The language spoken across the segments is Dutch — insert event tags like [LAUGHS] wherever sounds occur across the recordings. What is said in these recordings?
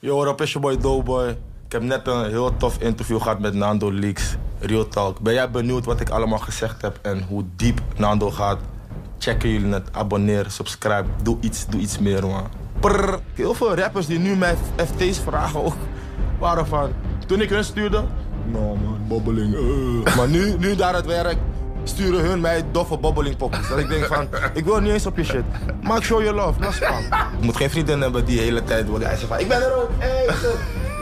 Yo, up, is je boy Doughboy. Ik heb net een heel tof interview gehad met Nando Leaks. Real Talk. Ben jij benieuwd wat ik allemaal gezegd heb en hoe diep Nando gaat? Checken jullie het, abonneer, subscribe, doe iets, doe iets meer man. Prrr. Heel veel rappers die nu mij FT's vragen ook, waren van... Toen ik hun stuurde, nou man, bobbeling, eh. Maar nu, nu daar het werk, sturen hun mij doffe bobbelingpoppers. Dat ik denk van, ik wil niet eens op je shit. Maar show je love, los van. Ik moet geen vriendin hebben die de hele tijd wil hij zegt van, ik ben er ook, hey.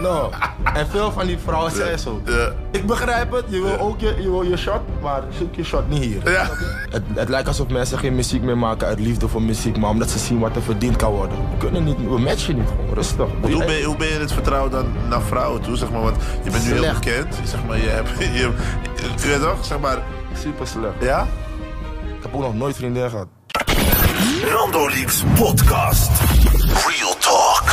No. En veel van die vrouwen zeggen zo. Ja. Ik begrijp het, je wil ook je, je, wil je shot, maar zoek je shot niet hier. Ja. Het, het lijkt alsof mensen geen muziek meer maken uit liefde voor muziek, maar omdat ze zien wat er verdiend kan worden. We kunnen niet, we matchen niet gewoon, rustig. Hoe, ben je, hoe ben je het vertrouwen dan naar vrouwen toe? Zeg maar, want je bent nu heel bekend. Zeg maar, je hebt. Je, je, je weet toch? Zeg maar. Super slecht. Ja? Ik heb ook nog nooit vriendin gehad. Nando Leaks podcast. Real talk.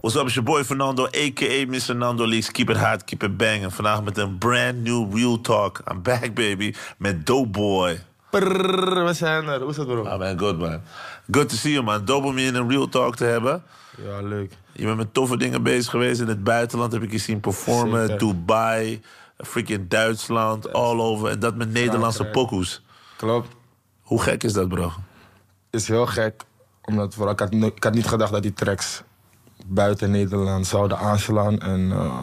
What's up, is your boy Fernando, a.k.a. Mr. Nando Leaks. Keep it hot, keep it bang. En vandaag met een brand new Real Talk. I'm back, baby. Met Doughboy. Prrr, we zijn er. Hoe is het bro? Ah, man, good, man. Good to see you, man. Dope om je in een Real Talk te hebben. Ja, leuk. Je bent met toffe dingen bezig geweest in het buitenland. Heb ik je zien performen. Zeker. Dubai, freaking Duitsland, all over. En dat met Nederlandse pokoes. Klopt. Hoe gek is dat, bro? Is heel gek. Omdat vooral, ik, had, no- ik had niet gedacht dat die tracks buiten Nederland zouden aanslaan. En eh,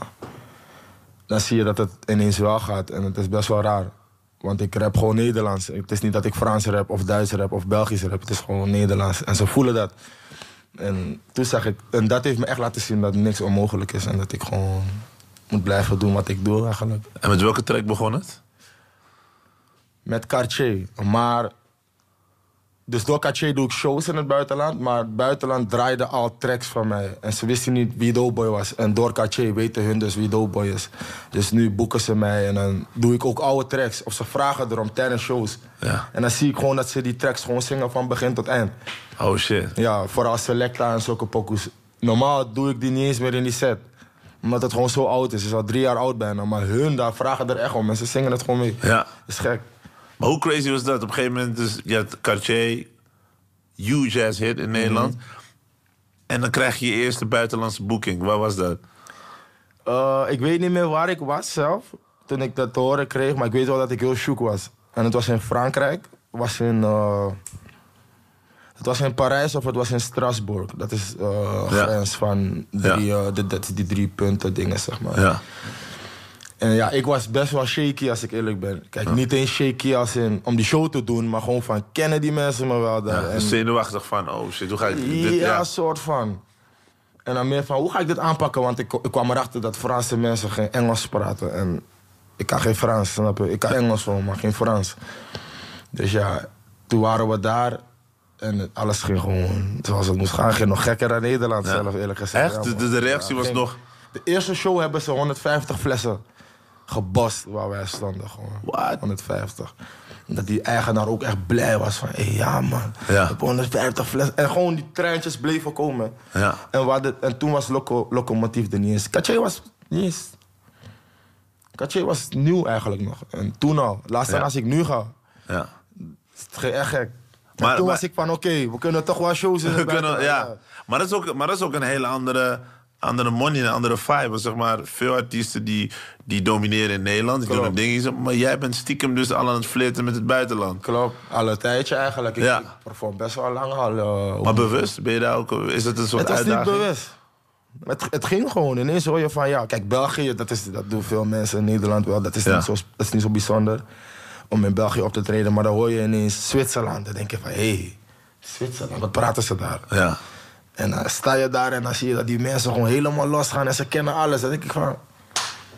dan zie je dat het ineens wel gaat. En het is best wel raar. Want ik rap gewoon Nederlands. Het is niet dat ik Frans rap of Duits rap of Belgisch rap. Het is gewoon Nederlands. En ze voelen dat. En toen zag ik... En dat heeft me echt laten zien dat niks onmogelijk is. En dat ik gewoon moet blijven doen wat ik doe eigenlijk. En met welke track begon het? Met Cartier. Maar. Dus door Cartier doe ik shows in het buitenland. Maar het buitenland draaide al tracks van mij. En ze wisten niet wie Doughboy was. En door Cartier weten hun dus wie Doughboy is. Dus nu boeken ze mij en dan doe ik ook oude tracks. Of ze vragen erom tijdens shows. Ja. En dan zie ik gewoon dat ze die tracks gewoon zingen van begin tot eind. Oh shit. Ja, vooral Selecta en zulke pokoes. Normaal doe ik die niet eens meer in die set. Omdat het gewoon zo oud is. Het is al drie jaar oud bijna. Maar hun daar vragen er echt om. En ze zingen het gewoon mee. Ja. Dat is gek. Maar hoe crazy was dat? Op een gegeven moment, dus, je had Cartier, huge ass hit in Nederland. En dan krijg je je eerste buitenlandse boeking. Waar was dat? Eh, ik weet niet meer waar ik was zelf. Toen ik dat te horen kreeg. Maar ik weet wel dat ik heel shook was. En het was in Frankrijk. Was in... eh, het was in Parijs of het was in Strasbourg. Dat is eh Ja. grens van drie, eh, de- dat die drie punten dingen, zeg maar. Ja. En ja, ik was best wel shaky als ik eerlijk ben. Kijk, niet eens shaky als in om die show te doen, maar gewoon van kennen die mensen me wel daar. ja. En- zenuwachtig van, oh shit, hoe ga ik dit... ja, soort van. En dan meer van, hoe ga ik dit aanpakken? Want ik, ik kwam erachter dat Franse mensen geen Engels praten. En ik kan geen Frans, snap je? Ik kan Engels wel, maar geen Frans. Dus ja, toen waren we daar. En alles ging gewoon zoals het moest gaan. Ging nog gekker dan Nederland zelf, eerlijk gezegd. Echt? De- de- reactie was nog- De eerste show hebben ze 150 flessen gebost waar wij stonden. Gewoon. What? 150. Dat die eigenaar ook echt blij was van, ja man, Ja. we hebben 150 flessen. En gewoon die treintjes bleven komen. Ja. En, we hadden- en toen was Loco, Locomotief er niet eens. Katje was niet eens... Katje was nieuw eigenlijk nog. En toen al. Laatst Ja. als ik nu ga, Ja. het ging echt gek. En Maar- toen maar- was ik van, oké, we kunnen toch wel shows in [LAUGHS] We kunnen, ja. Maar, dat is ook, maar dat is ook een hele andere, andere money, een andere vibe. Zeg maar, veel artiesten die, die domineren in Nederland, die doen Klopt. hun dingen. Maar jij bent stiekem dus al aan het flirten met het buitenland. Klopt, al een tijdje eigenlijk. Ik, Ja. ik perform best wel lang al. eh, Maar bewust, ben je daar ook, is het een soort Het was niet bewust. Het, het ging gewoon. Ineens hoor je van, ja, kijk, België, dat, is, dat doen veel mensen in Nederland wel. Dat is, Ja. niet zo, dat is niet zo bijzonder om in België op te treden. Maar dan hoor je ineens Zwitserland. Dan denk je van, hé, hey, Zwitserland, wat praten ze daar? Ja. En dan sta je daar en dan zie je dat die mensen gewoon helemaal losgaan en ze kennen alles. Dan denk ik van,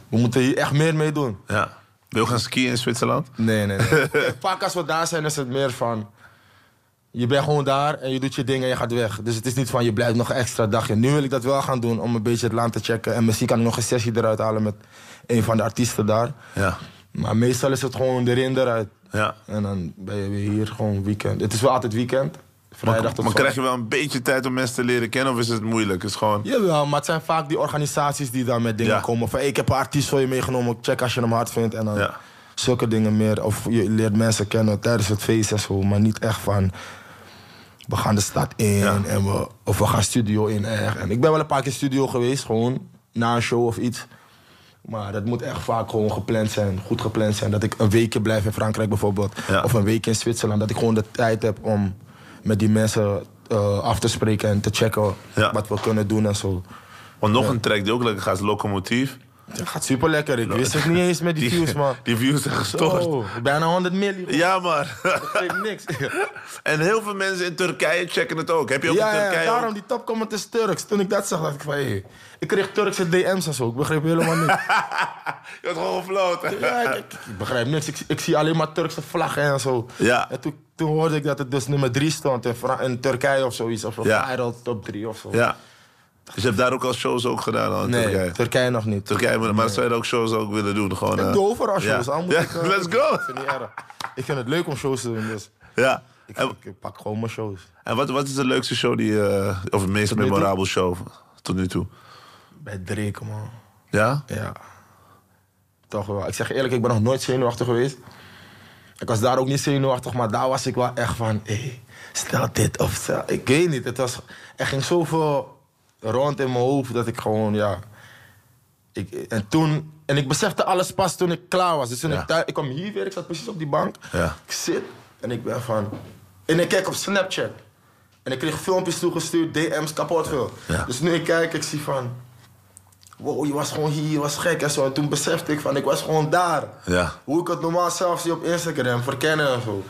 we moeten hier echt meer mee doen. ja. Wil je gaan skiën in Zwitserland? Nee, nee, nee. [LAUGHS] Vaak als we daar zijn is het meer van... Je bent gewoon daar en je doet je dingen en je gaat weg. Dus het is niet van je blijft nog een extra dagje. Nu wil ik dat wel gaan doen om een beetje het land te checken. En misschien kan ik nog een sessie eruit halen met een van de artiesten daar. Ja. Maar meestal is het gewoon erin eruit. Ja. En dan ben je weer hier gewoon weekend. Het is wel altijd weekend. Vrijdag Maar, tot maar krijg je wel een beetje tijd om mensen te leren kennen of is het moeilijk? Is gewoon... Jawel, maar het zijn vaak die organisaties die daar met dingen Ja. komen. Van hey, ik heb een artiest voor je meegenomen, check als je hem hard vindt. En dan Ja. zulke dingen meer. Of je leert mensen kennen tijdens het feest en zo. Maar niet echt van we gaan de stad in Ja. en we, of we gaan studio in echt. En ik ben wel een paar keer studio geweest, gewoon na een show of iets. Maar dat moet echt vaak gewoon gepland zijn, goed gepland zijn. Dat ik een weekje blijf in Frankrijk bijvoorbeeld. Ja. Of een week in Zwitserland. Dat ik gewoon de tijd heb om met die mensen eh, af te spreken en te checken Ja. wat we kunnen doen en zo. Want nog een track die ook lekker gaat is Locomotief. Het gaat super lekker. Ik wist het niet eens met die views, man. Die views zijn gestort. Zo, bijna 100 miljoen. Ja, man. Ik weet niks. [LAUGHS] en heel veel mensen in Turkije checken het ook. Heb je ook Ja, in ja, Turkije daarom ook- die topcomment is Turks. Toen ik dat zag, dacht ik van, hé. Ik kreeg Turkse DM's en zo. Ik begreep helemaal niks. [LAUGHS] Je had gewoon gefloten. ja, ik, begrijp niks. Ik, ik zie alleen maar Turkse vlaggen en zo. Ja. En toen, toen hoorde ik dat het dus nummer 3 stond in, Fra- in Turkije of zoiets. Of Ja. viral top 3 of zo. Ja. Dus je hebt daar ook al shows ook gedaan al in Nee, Turkije. Turkije nog niet. Turkije, maar maar zou je ook shows ook willen doen? Gewoon, Ik eh, doe overal shows. Ja, moet ik, eh, let's go. Ik vind, ik vind het leuk om shows te doen, dus Ja. ik, En, ik, ik pak gewoon mijn shows. en wat, wat is de leukste show die, eh, of het meest memorabele show tot nu toe? Bij Drake, man. Ja? Ja. Toch wel. Ik zeg eerlijk, ik ben nog nooit zenuwachtig geweest. Ik was daar ook niet zenuwachtig, maar daar was ik wel echt van... Hé, stel dit of stel... Ik weet niet, het was... Er ging zoveel rond in mijn hoofd dat ik gewoon, ja... Ik, en toen... En ik besefte alles pas toen ik klaar was. Dus toen Ja. ik thuis... Ik kwam hier weer, ik zat precies op die bank. Ja. Ik zit en ik ben van... En ik kijk op Snapchat. En ik kreeg filmpjes toegestuurd, DM's, kapot veel. Ja. Dus nu ik kijk, ik zie van... Wow, je was gewoon hier, je was gek en zo. En toen besefte ik van, ik was gewoon daar. Ja. Hoe ik het normaal zelf zie op Instagram, verkennen en zo.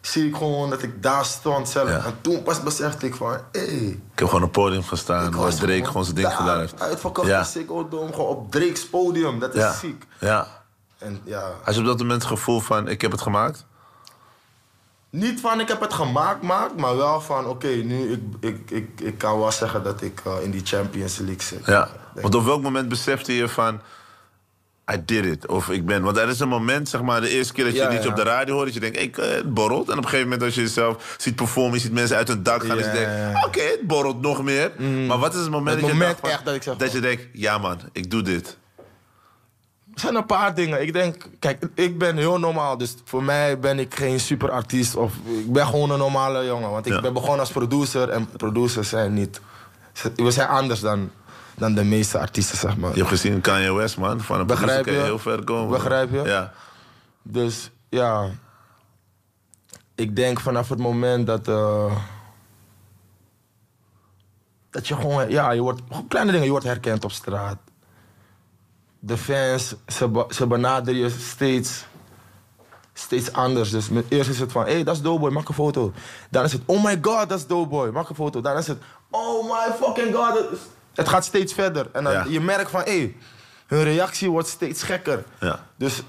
Zie ik gewoon dat ik daar stond zelf. Ja. En toen pas besefte ik van, hé. Hey, Ik heb gewoon op een podium gestaan ik waar was Drake gewoon zijn ding daar, gedaan heeft. Uitverkocht Ja. Ziggo Dome, gewoon op Drake's podium. Dat is Ja. ziek. ja. En ja, Had je op dat moment het gevoel van, ik heb het gemaakt? Niet van ik heb het gemaakt, maakt, maar wel van oké, nu ik, ik, ik, ik kan wel zeggen dat ik eh, in die Champions League zit. Ja. Want op welk moment besefte je van... I did it. Of ik ben... Want er is een moment, zeg maar, de eerste keer dat je Ja, iets ja. op de radio hoort... dat je denkt, ik, eh, het borrelt. En op een gegeven moment als je jezelf ziet performen... je ziet mensen uit hun dak gaan... Ja, dus je denkt, oké, het borrelt nog meer. Maar wat is het moment Het dat je dacht echt dat ik zeg Dat je denkt, ja man, ik doe dit. Er zijn een paar dingen. Ik denk, kijk, ik ben heel normaal. Dus voor mij ben ik geen superartiest. Of ik ben gewoon een normale jongen. Want ik Ja. ben begonnen als producer. En producers zijn niet... We zijn anders dan, dan de meeste artiesten, zeg maar. Je hebt gezien Kanye West, man. Van een Begrijp je heel ver komen. Begrijp je? Ja. Dus ja... Ik denk vanaf het moment dat... eh, dat je gewoon... Ja, je wordt... Kleine dingen. Je wordt herkend op straat. De fans, ze, be- ze benaderen je steeds... Steeds anders. Dus met, eerst is het van... Hé, hey, dat is Doughboy, maak een foto. Dan is het... Oh my god, dat is Doughboy, maak een foto. Dan is het... Oh my fucking god. Het gaat steeds verder. En dan Ja. je merkt van... Hé, hey, hun reactie wordt steeds gekker. Ja. Dus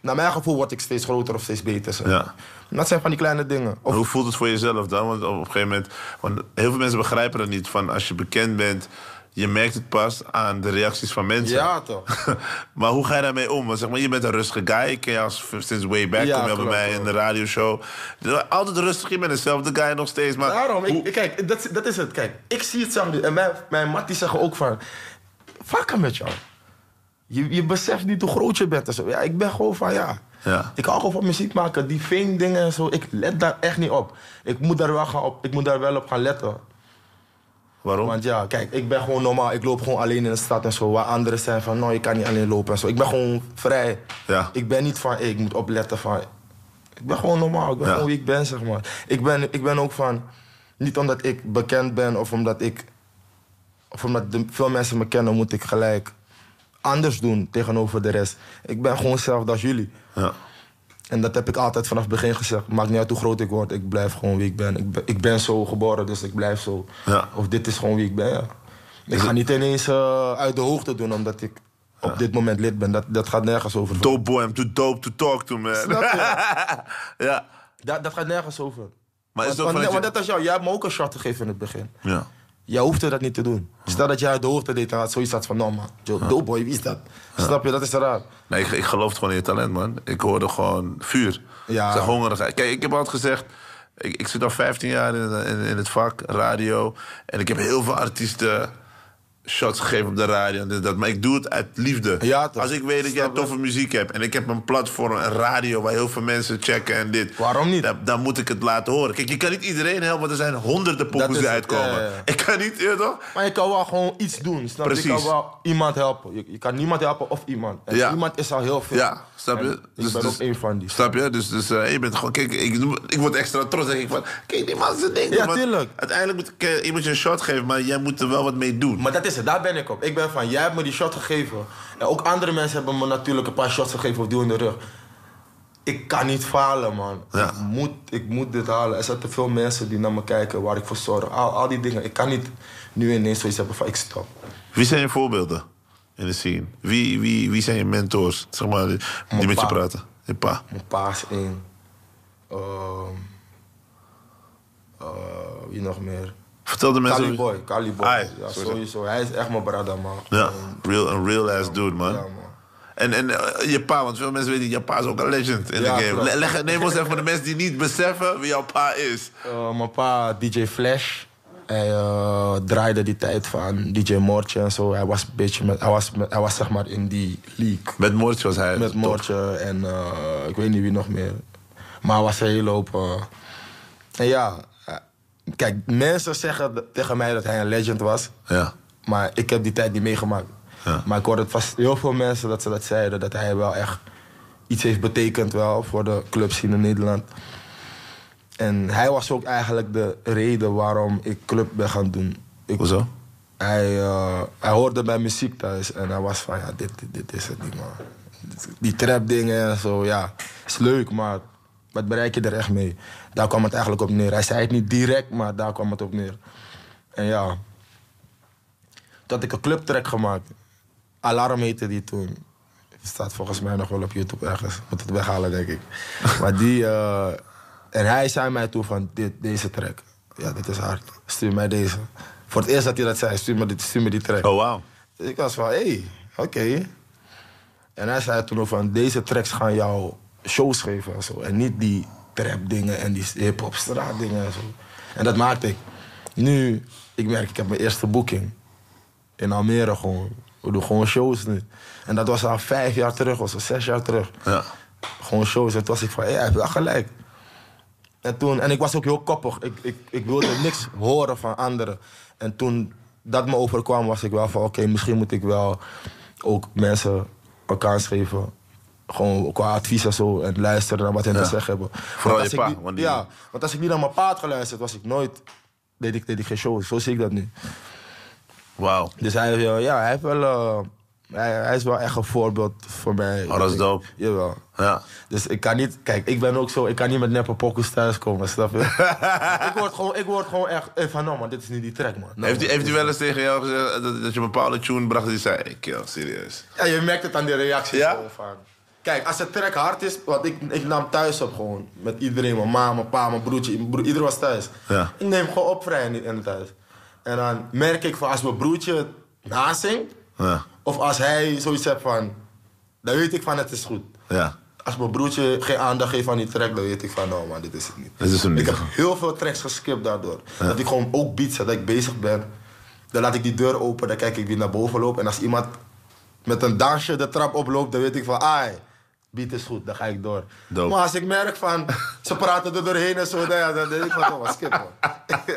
naar mijn gevoel word ik steeds groter of steeds beter. zeg Ja. Dat zijn van die kleine dingen. Of, hoe voelt het voor jezelf dan? Want op een gegeven moment... Want heel veel mensen begrijpen dat niet. Van als je bekend bent... Je merkt het pas aan de reacties van mensen. ja, toch? [LAUGHS] maar hoe ga je daarmee om? Want zeg maar, je bent een rustige guy. Ik ken je als, sinds way back. Ja, kom je al bij klopt, mij in de radioshow. Altijd rustig. Je bent dezelfde guy nog steeds. Maar Daarom, hoe- ik, kijk, dat, dat is het. Kijk, ik zie het nu. En mijn, mijn matties zeggen ook van... Vakken met jou. Je, je beseft niet hoe groot je bent en zo. Ja, ik ben gewoon van, ja... Ja. Ik hou gewoon van muziek maken. Die fame dingen en zo. Ik let daar echt niet op. Ik moet daar wel, gaan op, ik moet daar wel op gaan letten. Waarom? Want ja, kijk, ik ben gewoon normaal. Ik loop gewoon alleen in de stad en zo. Waar anderen zijn van, nou, je kan niet alleen lopen en zo. Ik ben gewoon vrij. Ja. Ik ben niet van, ik moet opletten van... Ik ben gewoon normaal. Ik ben Ja. gewoon wie ik ben, zeg maar. Ik ben, ik ben ook van... Niet omdat ik bekend ben of omdat ik... Of omdat de, veel mensen me kennen, moet ik gelijk anders doen tegenover de rest. Ik ben gewoon hetzelfde als jullie. Ja. En dat heb ik altijd vanaf het begin gezegd. Maakt niet uit hoe groot ik word, ik blijf gewoon wie ik ben. Ik ben, ik ben zo geboren, dus ik blijf zo. Ja. Of dit is gewoon wie ik ben, ja. Ik ga niet ineens eh, uit de hoogte doen omdat ik op dit moment lid ben. Dat, dat gaat nergens over. Dope boy, I'm too dope to talk to, man. Snap je? [LAUGHS] ja. Dat, dat gaat nergens over. Maar is het want, ook want, van dat want net als jou, jij hebt me ook een shot gegeven in het begin. Ja. Jij hoefde dat niet te doen. Stel dat jij uit de hoogte deed, dan had zoiets had van, nou man, Joe, Doughboy, wie is dat? Snap je, dat is raar. Nee, ik, ik geloof gewoon in je talent, man. Ik hoorde gewoon vuur. Ja. Zeg hongerig. Kijk, ik heb altijd gezegd... Ik, ik zit al 15 jaar in, in, in het vak, radio. En ik heb heel veel artiesten shots gegeven op de radio en dit, dat. Maar ik doe het uit liefde. Ja. Als ik weet dat jij toffe muziek hebt en ik heb een platform, een radio waar heel veel mensen checken en dit. Waarom niet? Dan, dan moet ik het laten horen. Kijk, je kan niet iedereen helpen, want er zijn honderden is die uitkomen. ja, ja, ja. Ik kan niet, toch? Maar je kan wel gewoon iets doen. Snap je? Je Precies. kan wel iemand helpen. Je, je kan niemand helpen of iemand. En Ja. iemand is al heel veel. Ja, snap je? En ik ben ook één van die. Snap je? Dus, dus eh, je bent gewoon, kijk, ik, ik word extra trots. Denk ik van, kijk, die man zijn ding. Ja, tuurlijk. Uiteindelijk moet ik, eh, je moet je een shot geven, maar jij moet er wel wat mee doen. Maar dat is het, daar ben ik op. Ik ben van, jij hebt me die shot gegeven. En ook andere mensen hebben me natuurlijk een paar shots gegeven of duw in de rug. Ik kan niet falen, man. Ja. Ik, moet, ik moet dit halen. Er zijn te veel mensen die naar me kijken, waar ik voor zorg. Al, al die dingen. Ik kan niet nu ineens zoiets hebben van, ik stop. Wie zijn je voorbeelden in de scene? Wie, wie, wie zijn je mentors, zeg maar, die, Mijn met je praten? Je pa. Mijn pa is één. Ehm, eh, wie nog meer? Vertel de mensen... Cali Boy. Cali Boy. Ai, ja, sorry. sowieso. Hij is echt mijn brada, man. Ja, real, een real ass dude, man. Ja, man. En, en eh, je pa, want veel mensen weten, je pa is ook een legend in de game. Le- Leg, neem ons even voor de mensen die niet beseffen wie jouw pa is. Eh, mijn pa, DJ Flash. Hij eh, draaide die tijd van DJ Moortje en zo. Hij was, een beetje met, hij was, met- hij was zeg maar in die league. Met Moortje was hij Met. Moortje en ik weet niet wie nog meer. Maar hij was een hele hoop. en ja, kijk, mensen zeggen tegen mij dat hij een legend was. Ja. Maar ik heb die tijd niet meegemaakt. Ja. Maar ik hoorde vast heel veel mensen dat ze dat zeiden. Dat hij wel echt iets heeft betekend wel voor de clubs in Nederland. En hij was ook eigenlijk de reden waarom ik club ben gaan doen. Ik, Hoezo? Hij, eh, hij hoorde mijn muziek thuis en hij was van, ja, dit, dit, dit is het niet, man. Die trap dingen en zo, ja, is leuk, maar wat bereik je er echt mee? Daar kwam het eigenlijk op neer. Hij zei het niet direct, maar daar kwam het op neer. En ja, toen had ik een clubtrack gemaakt. Alarm heette die toen. Staat volgens mij nog wel op YouTube ergens. Moet het weghalen, denk ik. [LAUGHS] maar die... eh, en hij zei mij toen van, dit, deze track. Ja, dit is hard. Stuur mij deze. Voor het eerst dat hij dat zei, stuur me, dit, stuur me die track. Oh, wauw. Dus ik was van, hé, hey, oké. En hij zei toen ook van, deze tracks gaan jou shows geven en zo. En niet die trap dingen en die hip-hop straat dingen en zo. En dat maakte ik. Nu, ik merk, ik heb mijn eerste boeking. In Almere gewoon. We doen gewoon shows nu. En dat was al vijf jaar terug of zo, zes jaar terug. Ja. Gewoon shows. En toen was ik van, hé, hij heeft wel gelijk. En, toen, en ik was ook heel koppig. Ik, ik, ik wilde niks horen van anderen. En toen dat me overkwam, was ik wel van... oké, misschien moet ik wel ook mensen een kans geven. Gewoon qua advies en zo. En luisteren naar wat hen Ja. te zeggen hebben. Vooral Want je pa, ik niet- want die- Ja, want als ik niet naar mijn pa had geluisterd, was ik nooit... Deed ik, deed ik geen show. Zo zie ik dat nu. Wauw. Dus hij, ja, hij, heeft wel, eh, hij, hij is wel echt een voorbeeld voor mij. Oh, dat is Ik- dope. Jawel. Ja. Dus ik kan niet, kijk, ik ben ook zo, ik kan niet met neppe pokus thuiskomen, snap je? [LAUGHS] ik, word gewoon, ik word gewoon echt eh, van, nou man, dit is niet die track man. Nou, Heeft hij heeft wel eens tegen jou gezegd dat, dat je een bepaalde tune bracht die zei, hey, kill, serieus. Ja, je merkt het aan die reacties Ja? van. Kijk, als het track hard is, want ik, ik nam thuis op gewoon. Met iedereen, mijn ma, mijn pa, mijn broertje, mijn broer, iedereen was thuis. Ja. Ik neem gewoon op vrij in, in thuis. En dan merk ik van, als mijn broertje het nazingt, Ja. of als hij zoiets heeft van, dan weet ik van, het is goed. Ja. Als mijn broertje geen aandacht geeft aan die track, dan weet ik van, nou man, dit is het niet. Dit is hem niet. Ik heb heel veel tracks geskipt daardoor. Dat ik gewoon ook beats dat ik bezig ben. Dan laat ik die deur open, dan kijk ik wie naar boven loopt. En als iemand met een dansje de trap oploopt, dan weet ik van, ai, beat is goed, dan ga ik door. Dope. Maar als ik merk van, ze praten er doorheen en zo, dan, denk ik van, oh, skip man.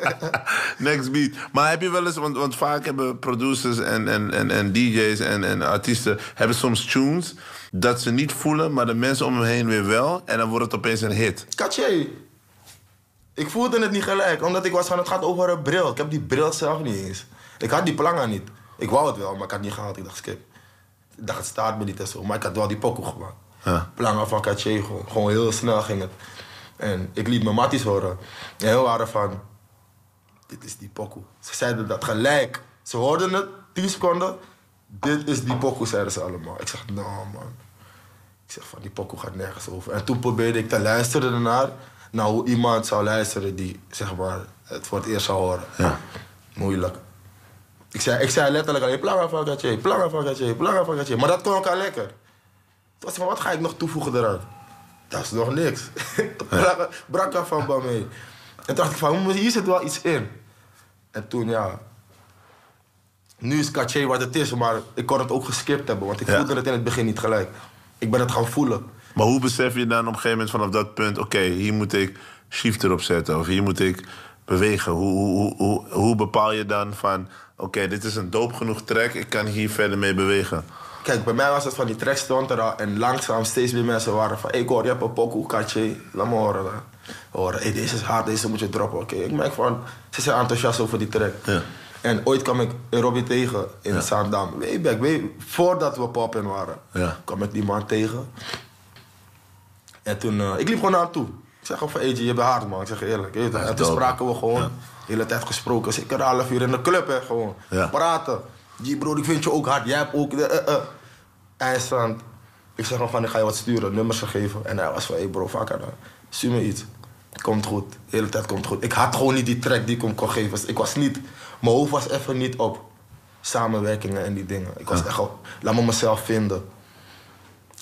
[LAUGHS] Next beat. Maar heb je wel eens, want, want vaak hebben producers en, en, en, en DJ's en, en artiesten hebben soms tunes dat ze niet voelen, maar de mensen om hem heen weer wel. En dan wordt het opeens een hit. Katje. Ik voelde het niet gelijk, omdat ik was van het gaat over een bril. Ik heb die bril zelf niet eens. Ik had die planga niet. Ik wou het wel, maar ik had het niet gehaald. Ik dacht, skip. Ik dacht, het staat me niet en zo. Maar ik had wel die pokoe gemaakt. Ja. Planga van Katje, gewoon, gewoon heel snel ging het. En ik liet mijn matties horen. En heel waren van, dit is die pokoe. Ze zeiden dat gelijk. Ze hoorden het, 10 seconden. Dit is die pokoe, zeiden ze allemaal. Ik zeg, nou man. Ik zeg van die pokoe gaat nergens over. En toen probeerde ik te luisteren ernaar. Naar hoe iemand zou luisteren die zeg maar, het voor het eerst zou horen. Ja. Moeilijk. Ik zei, ik zei letterlijk alleen planga van gatje, planga van gatje, planga van gatje. Maar dat klonk al lekker. Was van, wat ga ik nog toevoegen eraan? Dat is nog niks. [LAUGHS] Planga- Brak af van Bamé. En toen dacht ik van, hier zit wel iets in. En toen ja, Nu is Caché wat het is, maar ik kon het ook geskipt hebben, want ik Ja. voelde het in het begin niet gelijk. Ik ben het gaan voelen. Maar hoe besef je dan op een gegeven moment vanaf dat punt... oké, hier moet ik shift erop zetten of hier moet ik bewegen? Hoe, hoe, hoe, hoe, bepaal je dan van... oké, dit is een doop genoeg track, ik kan hier verder mee bewegen? Kijk, bij mij was het van die track stond er al en langzaam steeds meer mensen waren van... ik hoor, je hebt een pokoe, Caché, laat me horen. Horen, hey, deze is hard, deze moet je droppen. Oké, ik merk van, ze zijn enthousiast over die track. Ja. En ooit kwam ik Robbie tegen in Zaandam. Way back, way, voordat we pop-in waren, Ja. kwam ik die man tegen. En toen, eh, ik liep gewoon naar hem toe. Ik zeg van, AJ, je bent hard man. Ik zeg eerlijk. je weet het. is En toen spraken we gewoon, de hele tijd gesproken. Zeker een half uur in de club, hè, gewoon. Ja. Praten. Die bro, ik vind je ook hard. Jij hebt ook... eh, eh, eh. Eindstand. Ik zeg nog van, ik ga je wat sturen, nummers gegeven. En hij was van, hey bro, it, dan. Stuur me iets. Komt goed. De hele tijd komt goed. Ik had gewoon niet die track die ik hem kon geven. Dus Ik was niet... Mijn hoofd was even niet op samenwerkingen en die dingen. Ik was echt op... Laat me mezelf vinden.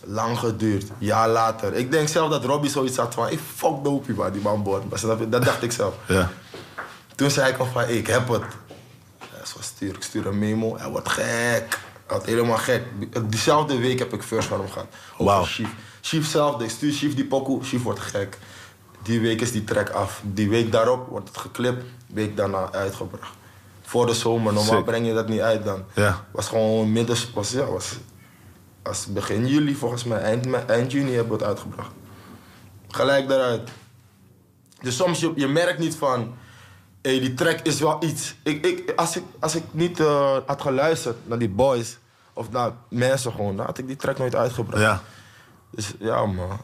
Lang geduurd. Jaar later. Ik denk zelf dat Robbie zoiets had van... Ik fuck dopie, man, die man boord. Je? Dat dacht ik zelf. Ja. Toen zei ik al van, ik heb het. Stuur, ik stuur een memo. Hij wordt gek. Hij wordt helemaal gek. Diezelfde week heb ik first van hem gehad. Wauw. Chief. Chief zelf, ik stuur Chief die pokoe. Chief wordt gek. Die week is die track af. Die week daarop wordt het geklipt. Week daarna uitgebracht. Voor de zomer. Normaal Sick. breng je dat niet uit dan. Ja. Was gewoon midden... Was, ja, was, was begin juli volgens mij. Eind, eind juni hebben we het uitgebracht. Gelijk daaruit. Dus soms je, je merkt niet van, hé, die track is wel iets. Ik, ik, als, ik, als ik niet eh, had geluisterd naar die boys, of naar mensen gewoon, dan had ik die track nooit uitgebracht. ja. Dus ja, man.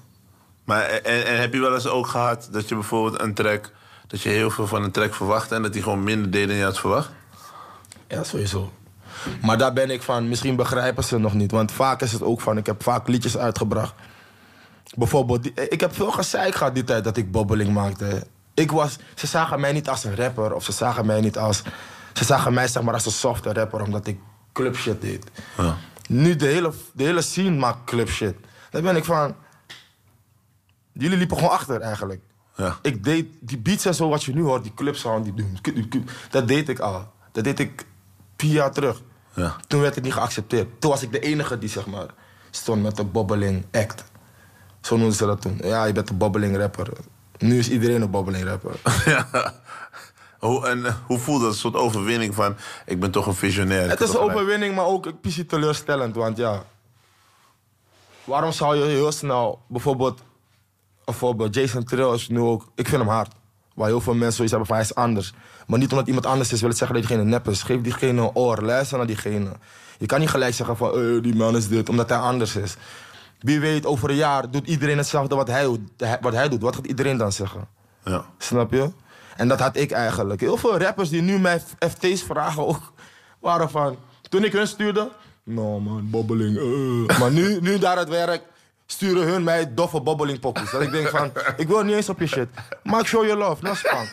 Maar en, en heb je wel eens ook gehad dat je bijvoorbeeld een track... dat je heel veel van een track verwachtte... en dat die gewoon minder deed dan je had verwacht? Ja, sowieso. Maar daar ben ik van, misschien begrijpen ze nog niet. Want vaak is het ook van, ik heb vaak liedjes uitgebracht. Bijvoorbeeld, ik heb veel gezeik gehad die tijd dat ik bobbeling maakte. Ik was, ze zagen mij niet als een rapper of ze zagen mij niet als... Ze zagen mij zeg maar als een softe rapper omdat ik club shit deed. Ja. Nu de hele, de hele scene maakt club shit. Dan ben ik van... Jullie liepen gewoon achter eigenlijk. Ja. Ik deed die beats en zo wat je nu hoort, die club sound, die doem, dat deed ik al. Dat deed ik vier jaar terug. Ja. Toen werd het niet geaccepteerd. Toen was ik de enige die zeg maar stond met de bobbeling act. Zo noemden ze dat toen. Ja, je bent een bobbeling rapper. Nu is iedereen een bobbeling rapper. [LAUGHS] Ja. Hoe, en eh, hoe voelt dat? Een soort overwinning van... ik ben toch een visionair. Het is een overwinning, maar ook een beetje teleurstellend. Want ja, waarom zou je heel snel bijvoorbeeld, een voorbeeld, Jason Trill is nu ook, ik vind hem hard. Waar heel veel mensen zoiets hebben van hij is anders. Maar niet omdat iemand anders is, wil het zeggen dat diegene nep is. Geef diegene een oor, luister naar diegene. Je kan niet gelijk zeggen van, eh, die man is dit, omdat hij anders is. Wie weet, over een jaar doet iedereen hetzelfde wat hij, doet- wat hij doet. Wat gaat iedereen dan zeggen? Ja. Snap je? En dat had ik eigenlijk. Heel veel rappers die nu mij FT's vragen ook, [LAUGHS] waren van... Toen ik hun stuurde... Nou man, bobbeling. eh." Maar nu, nu daar het werk sturen hun mij doffe bobbeling pokoes. Dat ik denk van, ik wil niet eens op je shit. Maar ik show je love, no span.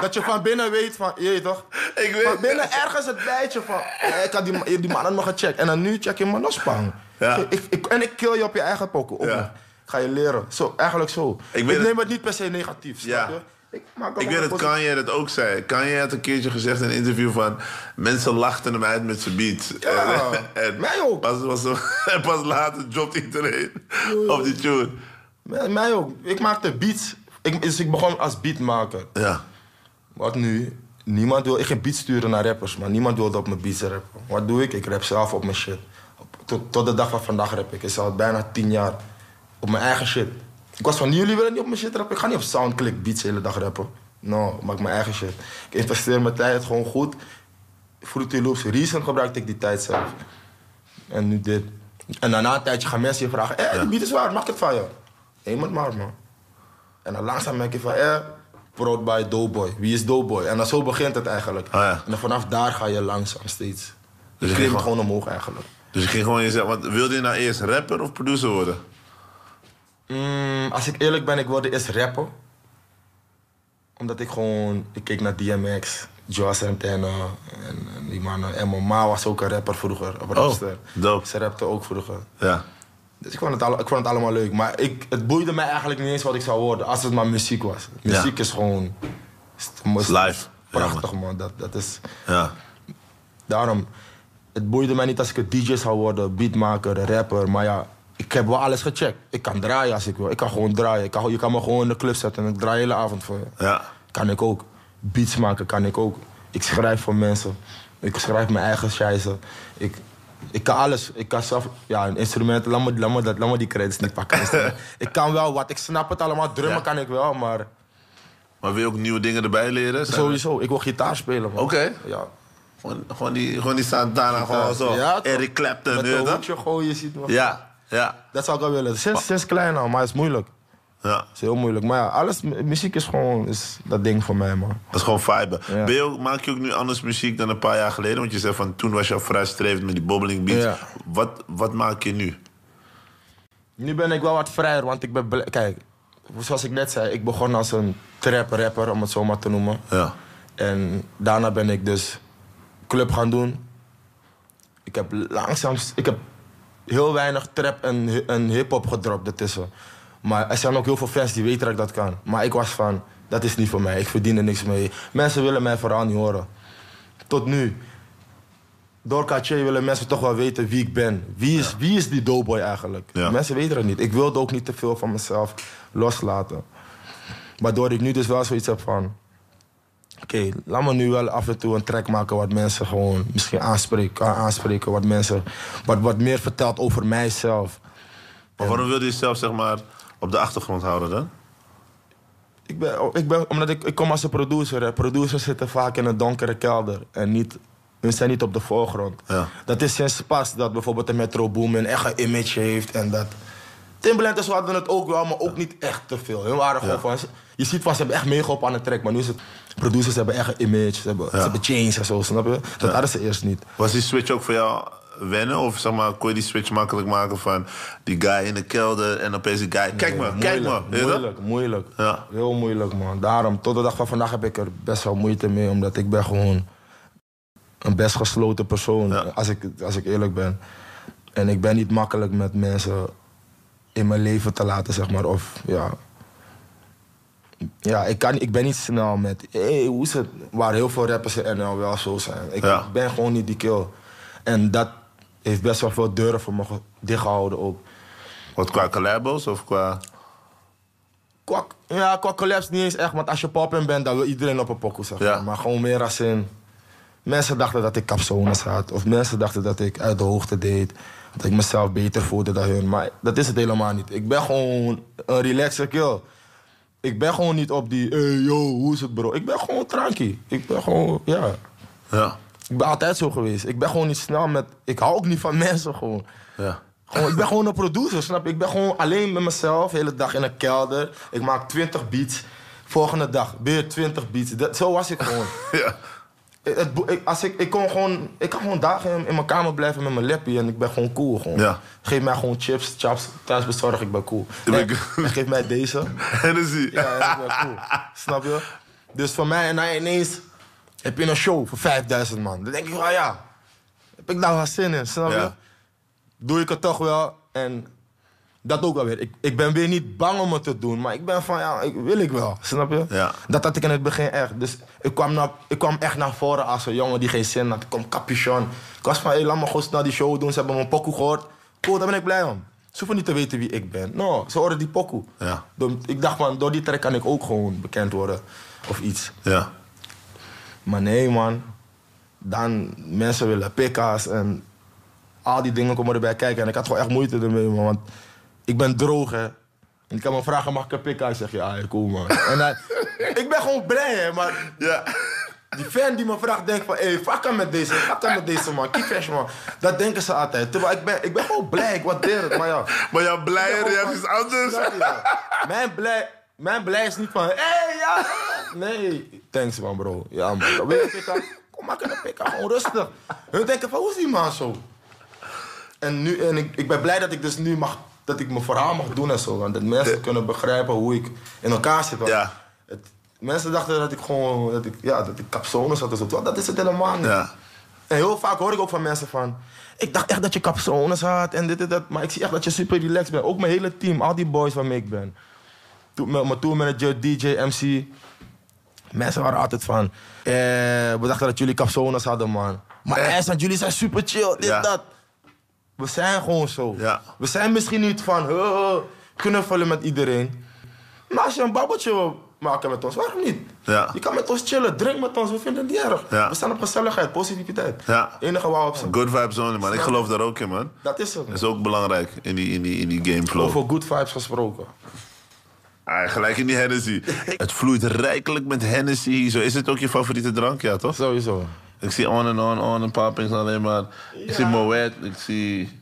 Dat je van binnen weet van, je toch? Ik weet- Van binnen ergens het bijtje van, eh, ik had die, die mannen nog gecheckt. En dan nu check je me, no span. Ja. Ik, ik, en ik kill je op je eigen ook Ja. nog. Ga je leren. Zo, eigenlijk zo. Ik Ik, het- neem het niet per se negatief, snap je? Ik, Ik weet dat. Kanye dat ook zei. Kanye had een keertje gezegd in een interview van... mensen lachten hem uit met zijn beat. Ja, mij ook. Pas, was, [LAUGHS] en pas later dropt iedereen op die tune. Mij, mij ook. Ik maakte beats. Ik, dus ik begon als beatmaker. Ja. Wat nu? Niemand wil... Ik ging beats sturen naar rappers, maar niemand wilde op mijn beats rappen. Wat doe ik? Ik rap zelf op mijn shit. Tot, tot de dag van vandaag rap ik. Ik is al bijna tien jaar op mijn eigen shit. Ik was van, jullie willen niet op mijn shit rappen? Ik ga niet op Soundclick beats de hele dag rappen. No, ik maak mijn eigen shit. Ik investeer mijn tijd gewoon goed. Fruity Loops, Reason gebruikte ik die tijd zelf. En nu dit. En daarna een tijdje gaan mensen je vragen... Hé, die beat is waar, mag ik het van jou? Neem het maar, man. En dan langzaam merk je van... Eh, Proud by Doughboy. Wie is Doughboy? En dan zo begint het eigenlijk. Oh ja. En dan vanaf daar ga je langzaam steeds. Dus je je klimt gewoon omhoog eigenlijk. Dus je ging gewoon jezelf... Want wilde je nou eerst rapper of producer worden? Mm, als ik eerlijk ben, ik wilde eerst rappen. Omdat ik gewoon... Ik keek naar DMX, Joe Santana en, en die mannen. En mijn ma was ook een rapper vroeger, een rapster. dope. Ze rapte ook vroeger. Ja. Dus ik vond, het alle- ik vond het allemaal leuk. Maar ik, het boeide mij eigenlijk niet eens wat ik zou worden. Als het maar muziek was. Muziek is gewoon... Is, Is live. Prachtig man. Dat, dat is... Ja. Daarom, het boeide mij niet als ik een DJ zou worden, beatmaker, rapper. Maar ja, ik heb wel alles gecheckt. Ik kan draaien als ik wil. Ik kan gewoon draaien. Ik kan, je kan me gewoon in de club zetten en ik draai de hele avond voor je. Ja. Kan ik ook. Beats maken kan ik ook. Ik schrijf voor mensen. Ik schrijf mijn eigen scheisse. Ik, ik kan alles. Ik kan zelf... Ja, een instrument... Laat me, laat me, dat, laat me die credits niet pakken. [LAUGHS] Ik kan wel wat. Ik snap het allemaal. Drummen Ja. kan ik wel, maar... Maar wil je ook nieuwe dingen erbij leren? Zijn er- Sowieso. Ik wil gitaar spelen. Oké. Ja. Gewoon, gewoon die, gewoon die Santana, gewoon zo. Ja? Eric Clapton, Met een hoedje gooien, je ziet me. Ja, ja, Dat zou ik wel willen. Sinds, sinds klein al, maar het is moeilijk. ja. Het is heel moeilijk. Maar ja, alles, mu- muziek is gewoon is dat ding voor mij, man. Dat is gewoon vibe. Ja. Ben je ook, maak je ook nu anders muziek dan een paar jaar geleden? Want je zegt van toen was je al met die bobbling beats. Ja. Wat, wat maak je nu? Nu ben ik wel wat vrijer, want ik ben... Kijk, zoals ik net zei, ik begon als een trap-rapper, om het zo maar te noemen. Ja. En daarna ben ik dus club gaan doen. Ik heb langzaam... Ik heb heel weinig trap en, en hip-hop gedropt ertussen. Maar er zijn ook heel veel fans die weten dat ik dat kan. Maar ik was van, dat is niet voor mij. Ik verdien er niks mee. Mensen willen mij vooral niet horen. Tot nu. Door Katje willen mensen toch wel weten wie ik ben. Wie is, wie is die doughboy eigenlijk? Ja. Mensen weten het niet. Ik wilde ook niet te veel van mezelf loslaten. Waardoor ik nu dus wel zoiets heb van... Oké, laat me nu wel af en toe een track maken wat mensen gewoon misschien aanspreken, aanspreken. Wat mensen, wat, wat meer vertelt over mijzelf. Maar waarom wilde je jezelf zeg maar op de achtergrond houden dan? Ik ben, ik ben, omdat ik, ik kom als een producer. Hè. Producers zitten vaak in een donkere kelder. En niet, hun zijn niet op de voorgrond. Ja. Dat is sinds pas dat bijvoorbeeld de Metro Boom een eigen image heeft. En dat... Zo hadden het ook wel, maar ook niet echt te veel. Hun waren gewoon van... Je ziet van, ze hebben echt meegeholpen aan de track. Maar nu is het... Producers hebben echt een image. Ze hebben, ze hebben chains en zo, snap je? Dat hadden ze eerst niet. Was die switch ook voor jou wennen? Of zeg maar, kon je die switch makkelijk maken van die guy in de kelder en opeens die guy... Kijk maar, kijk maar. Moeilijk, moeilijk, moeilijk. Ja. Heel moeilijk, man. Daarom, tot de dag van vandaag heb ik er best wel moeite mee. Omdat ik ben gewoon een best gesloten persoon. Ja. Als, ik, als ik eerlijk ben. En ik ben niet makkelijk met mensen in mijn leven te laten, zeg maar. Of, ja... Ja, ik, kan, ik ben niet snel met... Hey, hoe is het? Waar heel veel rappers in NL wel zo zijn. Ik Ja. ben gewoon niet die kill. En dat heeft best wel veel deuren voor me ge- dichtgehouden ook. Wat qua collabos of qua... Qua, ja, qua collabs niet eens echt, want als je poppin bent, dan wil iedereen op een pokoe zeggen. Ja. Maar gewoon meer als in... Mensen dachten dat ik capsones had. Of mensen dachten dat ik uit de hoogte deed. Dat ik mezelf beter voelde dan hun. Maar dat is het helemaal niet. Ik ben gewoon een relaxed kill. Ik ben gewoon niet op die... Hey, yo, hoe is het bro? Ik ben gewoon tranky. Ik ben gewoon... Ja. Ja, Ik ben altijd zo geweest. Ik ben gewoon niet snel met... Ik hou ook niet van [LAUGHS] mensen gewoon. ja. Gewoon, ik ben gewoon een producer, snap je? Ik ben gewoon alleen met mezelf, de hele dag in een kelder. Ik maak 20 beats. Volgende dag weer 20 beats. Dat, zo was ik gewoon. [LAUGHS] ja. Het- ik, als ik, ik, kon gewoon, ik kan gewoon dagen in, in mijn kamer blijven met mijn lappie en ik ben gewoon cool. Gewoon. Ja. Geef mij gewoon chips, chaps, thuis bezorg, ik ben cool. ben En, ik- en geef mij deze. [LAUGHS] Hennessy. Ja, en ik ben cool. Snap je? Dus voor mij, en dan ineens heb je een show voor 5000 man. Dan denk ik, ah ja, heb ik daar wel zin in, snap je? Ja. Doe ik het toch wel. En dat ook wel weer. Ik, ik ben weer niet bang om het te doen, maar ik ben van, ja, ik, wil ik wel, snap je? Ja. Dat had ik in het begin echt. Dus ik kwam, naar, ik kwam echt naar voren als een jongen die geen zin had. Ik kwam capuchon. Ik was van, hé, laat me gewoon snel die show doen. Ze hebben mijn pokoe gehoord. Cool, daar ben ik blij om. Ze hoeven niet te weten wie ik ben. No, ze horen die pokoe. Ja. Ik dacht van, door die track kan ik ook gewoon bekend worden. Of iets. Ja. Maar nee, man. Dan mensen willen pikka's en al die dingen komen erbij kijken. En ik had gewoon echt moeite ermee, man. Want ik ben droog, hè. En ik kan me vragen, mag ik een pikka? Ik zeg, ja, ja, cool, man. en dan, [LAUGHS] ik ben gewoon blij, hè. Maar Ja. die fan die me vraagt, denkt van... Hé, hey, fuck hem met deze, fuck hem met deze, man. Keep fresh, man. Dat denken ze altijd. Terwijl ik ben, ik ben gewoon blij, ik waardeer het. Maar ja... Maar jouw blije Ja, reactie is anders. Je? Mijn blij, mijn blij is niet van, hé, hey, ja. Nee, thanks man, bro. Ja, man. Wil je een pikka? Kom, maak een pikka, gewoon rustig. Hun denken van, hoe is die man zo? En, nu, en ik, ik ben blij dat ik dus nu mag, dat ik mijn verhaal mag doen en zo. Want dat mensen kunnen begrijpen hoe ik in elkaar zit. Ja. Het, mensen dachten dat ik gewoon, dat ik, ja, dat ik capsones had en zo. Dat is het helemaal niet. Ja. En heel vaak hoor ik ook van mensen van... Ik dacht echt dat je capsones had en dit en dat. Maar ik zie echt dat je super relaxed bent. Ook mijn hele team, al die boys waarmee ik ben. Toen, mijn, tourmanager, DJ, MC. Mensen waren altijd van... Eh, we dachten dat jullie capsones hadden, man. Maar? IJsland, jullie zijn super chill, dit, Ja. dat. We zijn gewoon zo. Ja. We zijn misschien niet van huh, knuffelen met iedereen. Maar als je een babbeltje wil maken met ons, waarom niet? Ja. Je kan met ons chillen, drink met ons, we vinden het niet erg. Ja. We staan op gezelligheid, positiviteit. Ja. Enige waar op zijn. Good vibes only, man. Ik geloof daar ook in, man. Dat is het. Dat is ook belangrijk in die, in die, in die gameflow. Over good vibes gesproken. Ah, gelijk in die Hennessy. [LAUGHS] het vloeit rijkelijk met Hennessy. Zo is het ook je favoriete drank, ja, toch? Sowieso. Ik zie on en on, on en poppings alleen maar. Ik zie Moet, ik zie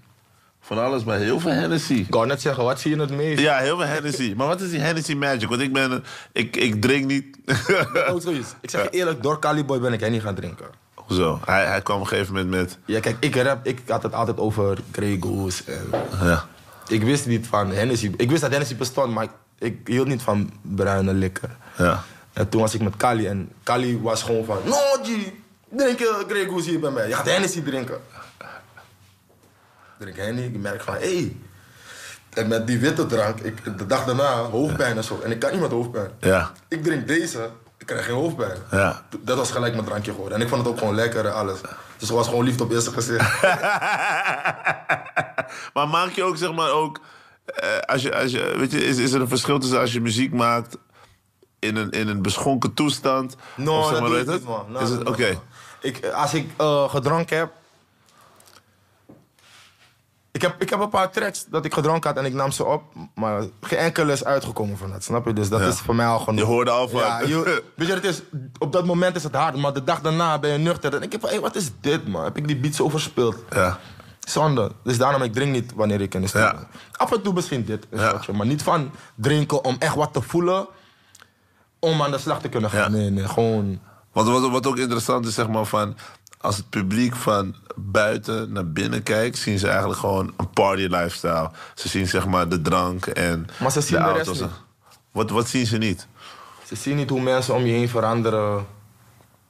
van alles, maar heel veel Hennessy. Ik wou net zeggen, wat zie je het meest? Ja, heel veel Hennessy. Maar wat is die Hennessy Magic? Want ik ben, ik, ik drink niet. [LAUGHS] Zoiets. Ik zeg je eerlijk, door Caliboy ben ik niet gaan drinken. Hoezo? Hij, hij kwam op een gegeven moment met... Ja, kijk, ik rap, ik had het altijd over Grey Goose. En Ja, ik wist niet van Hennessy. Ik wist dat Hennessy bestond, maar ik, ik hield niet van bruine likker. ja. En toen was ik met Kali en Kali was gewoon van... No, G, drink je Grey Goose hier bij mij. Je gaat Hennessy drinken. Drink Henny, ik merk van, hé... Hey. En met die witte drank, ik, de dag daarna, hoofdpijn en zo. En ik kan niet met hoofdpijn. Ja. Ik drink deze, ik krijg geen hoofdpijn. Ja. Dat was gelijk mijn drankje geworden. En ik vond het ook gewoon lekker en alles. Dus het was gewoon liefde op eerste gezicht. [LAUGHS] maar maak je ook, zeg maar, ook... eh, als je, als je, weet je, is, is er een verschil tussen als je muziek maakt... in een, in een beschonken toestand? No, Of zeg dat maar, doe weet ik het? niet, man. No, is het, Oké. Ik, als ik eh, gedronken heb... Ik heb, ik heb een paar tracks dat ik gedronken had en ik nam ze op. Maar geen enkele is uitgekomen van dat, snap je? Dus dat Ja. is voor mij al genoeg. Je hoorde al van- Ja, je- [LAUGHS] weet je het is? Op dat moment is het hard, maar de dag daarna ben je nuchter. En ik heb van, hé, wat is dit, man? Heb ik die beats overspeeld? Ja. Zonde. Dus daarom, ik drink niet wanneer ik in de stad Ja. ben. Af en toe misschien dit, Ja. shotje, maar niet van drinken om echt wat te voelen. Om aan de slag te kunnen gaan. Nee, nee, gewoon... Want wat, wat ook interessant is, zeg maar, van... als het publiek van buiten naar binnen kijkt... zien ze eigenlijk gewoon een party lifestyle. Ze zien, zeg maar, de drank en Maar ze zien de auto's. niet. Wat, wat zien ze niet? Ze zien niet hoe mensen om je heen veranderen.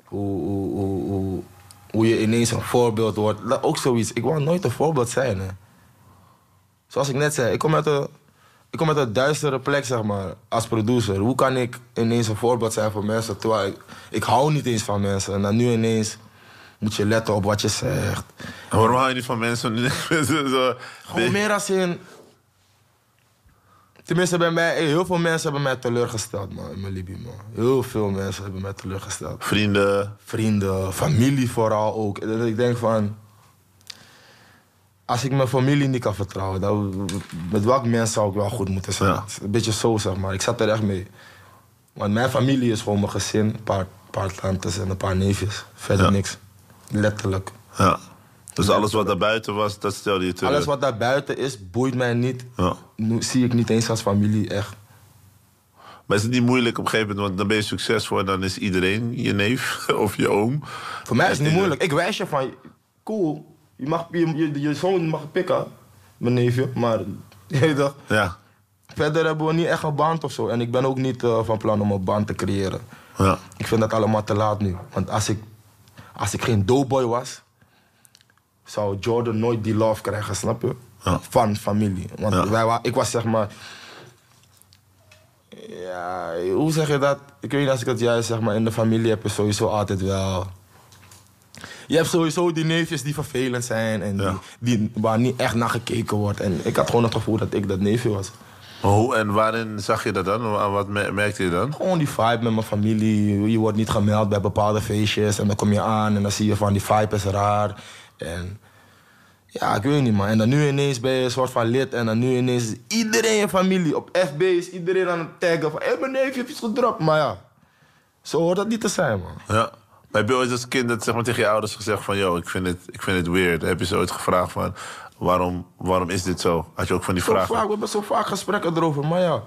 Hoe, hoe, hoe, hoe, hoe je ineens een voorbeeld wordt. Ook zoiets. Ik wil nooit een voorbeeld zijn. Hè. Zoals ik net zei, ik kom uit een, ik kom uit een duistere plek, zeg maar, als producer. Hoe kan ik ineens een voorbeeld zijn voor mensen? Terwijl ik, ik hou niet eens van mensen. En dan nu ineens moet je letten op wat je zegt. En waarom hou je niet van mensen? [LAUGHS] zo, Gewoon meer als in... Tenminste, bij mij, hey, heel veel mensen hebben mij teleurgesteld, man, in mijn Libië, man. Heel veel mensen hebben mij teleurgesteld. Vrienden. Vrienden, familie vooral ook. Dat ik denk van... Als ik mijn familie niet kan vertrouwen, dan, met welk mens zou ik wel goed moeten zijn? Ja. Een beetje zo, zeg maar. Ik zat er echt mee. Want mijn familie is gewoon mijn gezin. Een paar, paar tantes en een paar neefjes. Verder Ja. niks. Letterlijk. Ja. Dus alles wat daar buiten was, dat stelde je teleur. Alles wat daar buiten is, boeit mij niet. Ja. Nu zie ik niet eens als familie, echt. Maar is het niet moeilijk op een gegeven moment, want dan ben je succesvol en dan is iedereen je neef [LAUGHS] of je oom. Voor mij is het niet moeilijk. Ik wijs je van, cool, je, mag, je, je, je zoon mag pikken, mijn neefje, maar [LAUGHS] je Ja. verder hebben we niet echt een band of zo. En ik ben ook niet eh, van plan om een band te creëren. ja. Ik vind dat allemaal te laat nu. Want als ik, als ik geen doughboy was, zou Jordan nooit die love krijgen, snap je? Ja. Van familie. Want Ja. wij, ik was zeg maar. Ja, hoe zeg je dat? Ik weet niet als ik het juist zeg, maar in de familie heb je sowieso altijd wel. Je hebt sowieso die neefjes die vervelend zijn en Ja. die, die, waar niet echt naar gekeken wordt. En ik had gewoon het gevoel dat ik dat neefje was. Hoe en waarin zag je dat dan? Wa- Wat me- merkte je dan? Gewoon die vibe met mijn familie. Je wordt niet gemeld bij bepaalde feestjes. En dan kom je aan en dan zie je van die vibe is raar. En ja, ik weet niet man. En dan nu ineens ben je een soort van lid. En dan nu ineens is iedereen in familie. Op FB is iedereen aan het taggen van... Hé, mijn neefje heeft iets gedropt. Maar ja, zo hoort dat niet te zijn man. Ja. Heb je ooit als kind dat, zeg maar, tegen je ouders gezegd van... yo, ik vind het, ik vind het weird. Heb je ze ooit gevraagd van... waarom, waarom is dit zo? Had je ook van die Zo vragen? vaak, we hebben zo vaak gesprekken erover. Maar ja,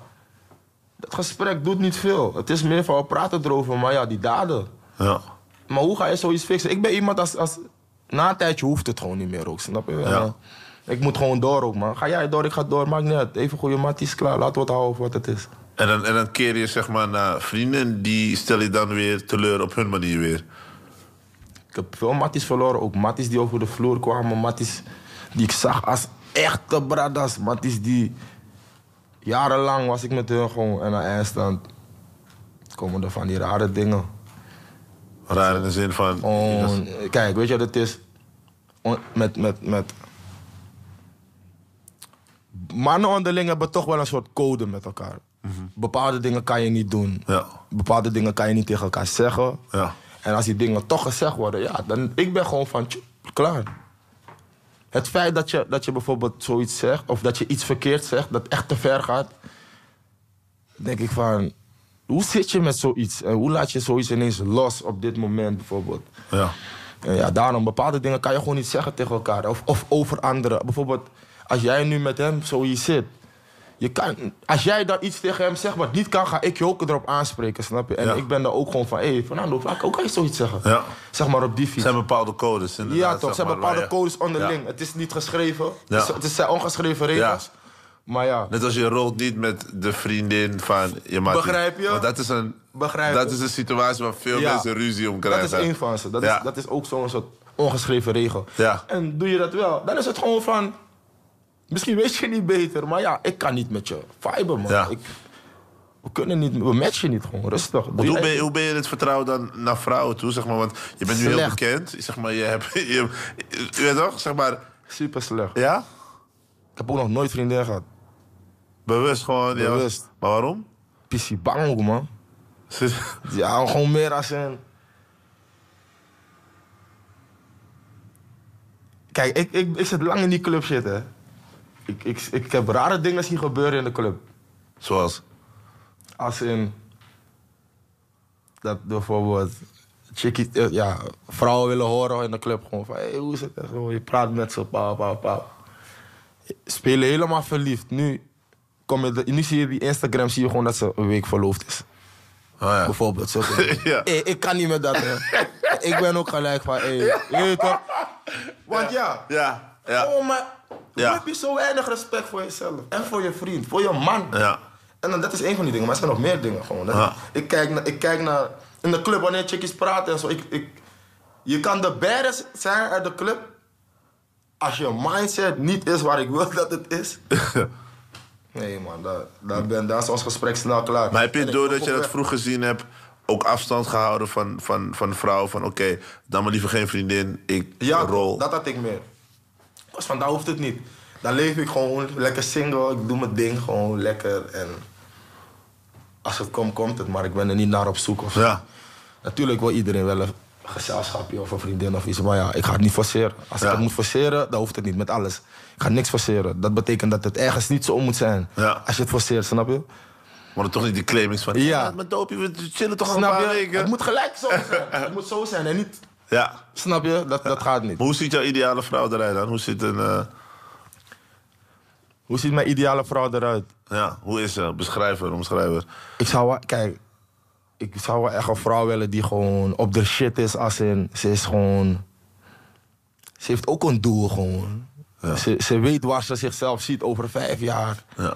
dat gesprek doet niet veel. Het is meer van we praten erover. Maar ja, die daden... Ja. Maar hoe ga je zoiets fixen? Ik ben iemand als, als... Na een tijdje hoeft het gewoon niet meer ook, snap je? Ja. Ik moet gewoon door ook, man. Ga jij door, ik ga door, maakt niet uit. Even goede matties, klaar. Laten we het houden voor wat het is. En dan, en dan keer je zeg maar naar vrienden... die stel je dan weer teleur op hun manier weer. Ik heb veel matties verloren, ook matties die over de vloer kwamen. Matties die ik zag als echte bradas. Matties die... Jarenlang was ik met hun gewoon en aan eindstand... komen er van die rare dingen. Raar in de zin van... Kijk, weet je wat het is? On- Met, met, met... Mannen onderling hebben toch wel een soort code met elkaar. Bepaalde dingen kan je niet doen. Ja. Bepaalde dingen kan je niet tegen elkaar zeggen. Ja. En als die dingen toch gezegd worden, ja, dan ik ben gewoon van tjoe, klaar. Het feit dat je, dat je bijvoorbeeld zoiets zegt, of dat je iets verkeerd zegt, dat echt te ver gaat, denk ik van, hoe zit je met zoiets? En hoe laat je zoiets ineens los op dit moment bijvoorbeeld? Ja. En ja, daarom, bepaalde dingen kan je gewoon niet zeggen tegen elkaar. Of, of over anderen. Bijvoorbeeld, als jij nu met hem zo hier zit. Je kan, als jij dan iets tegen hem zegt wat niet kan, ga ik je ook erop aanspreken, snap je? En Ja. ik ben daar ook gewoon van, hé, hey, Fernando, hoe kan je zoiets zeggen? Ja. Zeg maar op die fiets. zijn bepaalde codes inderdaad. Ja, toch, ze hebben bepaalde codes onderling. Ja. Het is niet geschreven. Het, is, het is zijn ongeschreven regels. Maar ja, Net als je rolt niet met de vriendin van je maat. Begrijp je? Want dat is een, Begrijp dat is een situatie waar veel mensen ruzie om dat krijgen. is één van ze. Dat, is, dat is ook zo'n soort ongeschreven regel. En doe je dat wel, dan is het gewoon van... Misschien weet je niet beter, maar ja, ik kan niet met je viben, man. Ja. Ik, we kunnen niet, we matchen niet gewoon, rustig. Doe hoe, ben je, hoe ben je het vertrouwen dan naar vrouwen toe? Zeg maar, want je bent nu heel bekend. Zeg maar, je hebt... [LAUGHS] Je, je weet toch? Zeg maar... Super slecht. Ja? Ik heb ook nog nooit vriendin gehad. Bewust gewoon. ja. Bewust. Maar waarom? Pissie bang ook, man. [LAUGHS] Ja, gewoon meer als een... Kijk, ik, ik, ik zit lang in die club zitten. Ik, ik, ik heb rare dingen zien gebeuren in de club. Zoals? Als in... Dat bijvoorbeeld... Chickie, eh, ja, vrouwen willen horen in de club. Gewoon van, hey, hoe is het? Je praat met ze, pa, pa, pa. Spelen helemaal verliefd. Nu, kom je de- nu zie je die Instagram, zie je gewoon dat ze een week verloofd is. Oh ja. Bijvoorbeeld. Zo. [LAUGHS] Ja. Hey, ik kan niet met dat, hè. ik ben ook gelijk van, hey, je weet toch? Want ja, Ja. Ja. oh, maar Ja. hoe heb je zo weinig respect voor jezelf? En voor je vriend, voor je man. Ja. En dan, dat is één van die dingen, maar er zijn nog meer dingen gewoon. Dat- Ja. ik, kijk naar, ik kijk naar, in de club wanneer chickies praten en zo. Ik, ik, je kan de baddest zijn uit de club. Als je mindset niet is waar ik wil [LAUGHS] dat het is. [LAUGHS] nee man, daar, daar, ben, daar is ons gesprek snel klaar. Maar heb je doordat loop je dat vroeg gezien hebt... ook afstand gehouden van, van, van de vrouw? Van oké, dan maar liever geen vriendin. Ik Ja, rol. dat had ik meer. Van daar hoeft het niet. Dan leef ik gewoon lekker single. Ik doe mijn ding gewoon lekker. En als het komt, komt het. Maar ik ben er niet naar op zoek. Of. Ja. Natuurlijk wil iedereen wel een gezelschapje of een vriendin of iets. Maar ja, ik ga het niet forceren. Als Ja. ik het moet forceren, dan hoeft het niet met alles. Ik ga niks forceren. Dat betekent dat het ergens niet zo moet zijn. Ja. Als je het forceert, snap je? Maar dan toch niet die claimings van... Ja. Met dopie, we chillen toch al een paar je? weken. Het moet gelijk zo zijn. het moet zo zijn en niet... Ja. Snap je? Dat, dat gaat niet. Maar hoe ziet jouw ideale vrouw eruit dan? Hoe ziet een... eh, Hoe ziet mijn ideale vrouw eruit? ja, hoe is ze? Beschrijf haar, omschrijf haar. Ik zou wel, kijk, ik zou wel echt een vrouw willen die gewoon op de shit is als in, ze is gewoon, ze heeft ook een doel gewoon. Ja. Ze, ze weet waar ze zichzelf ziet over vijf jaar. Ja.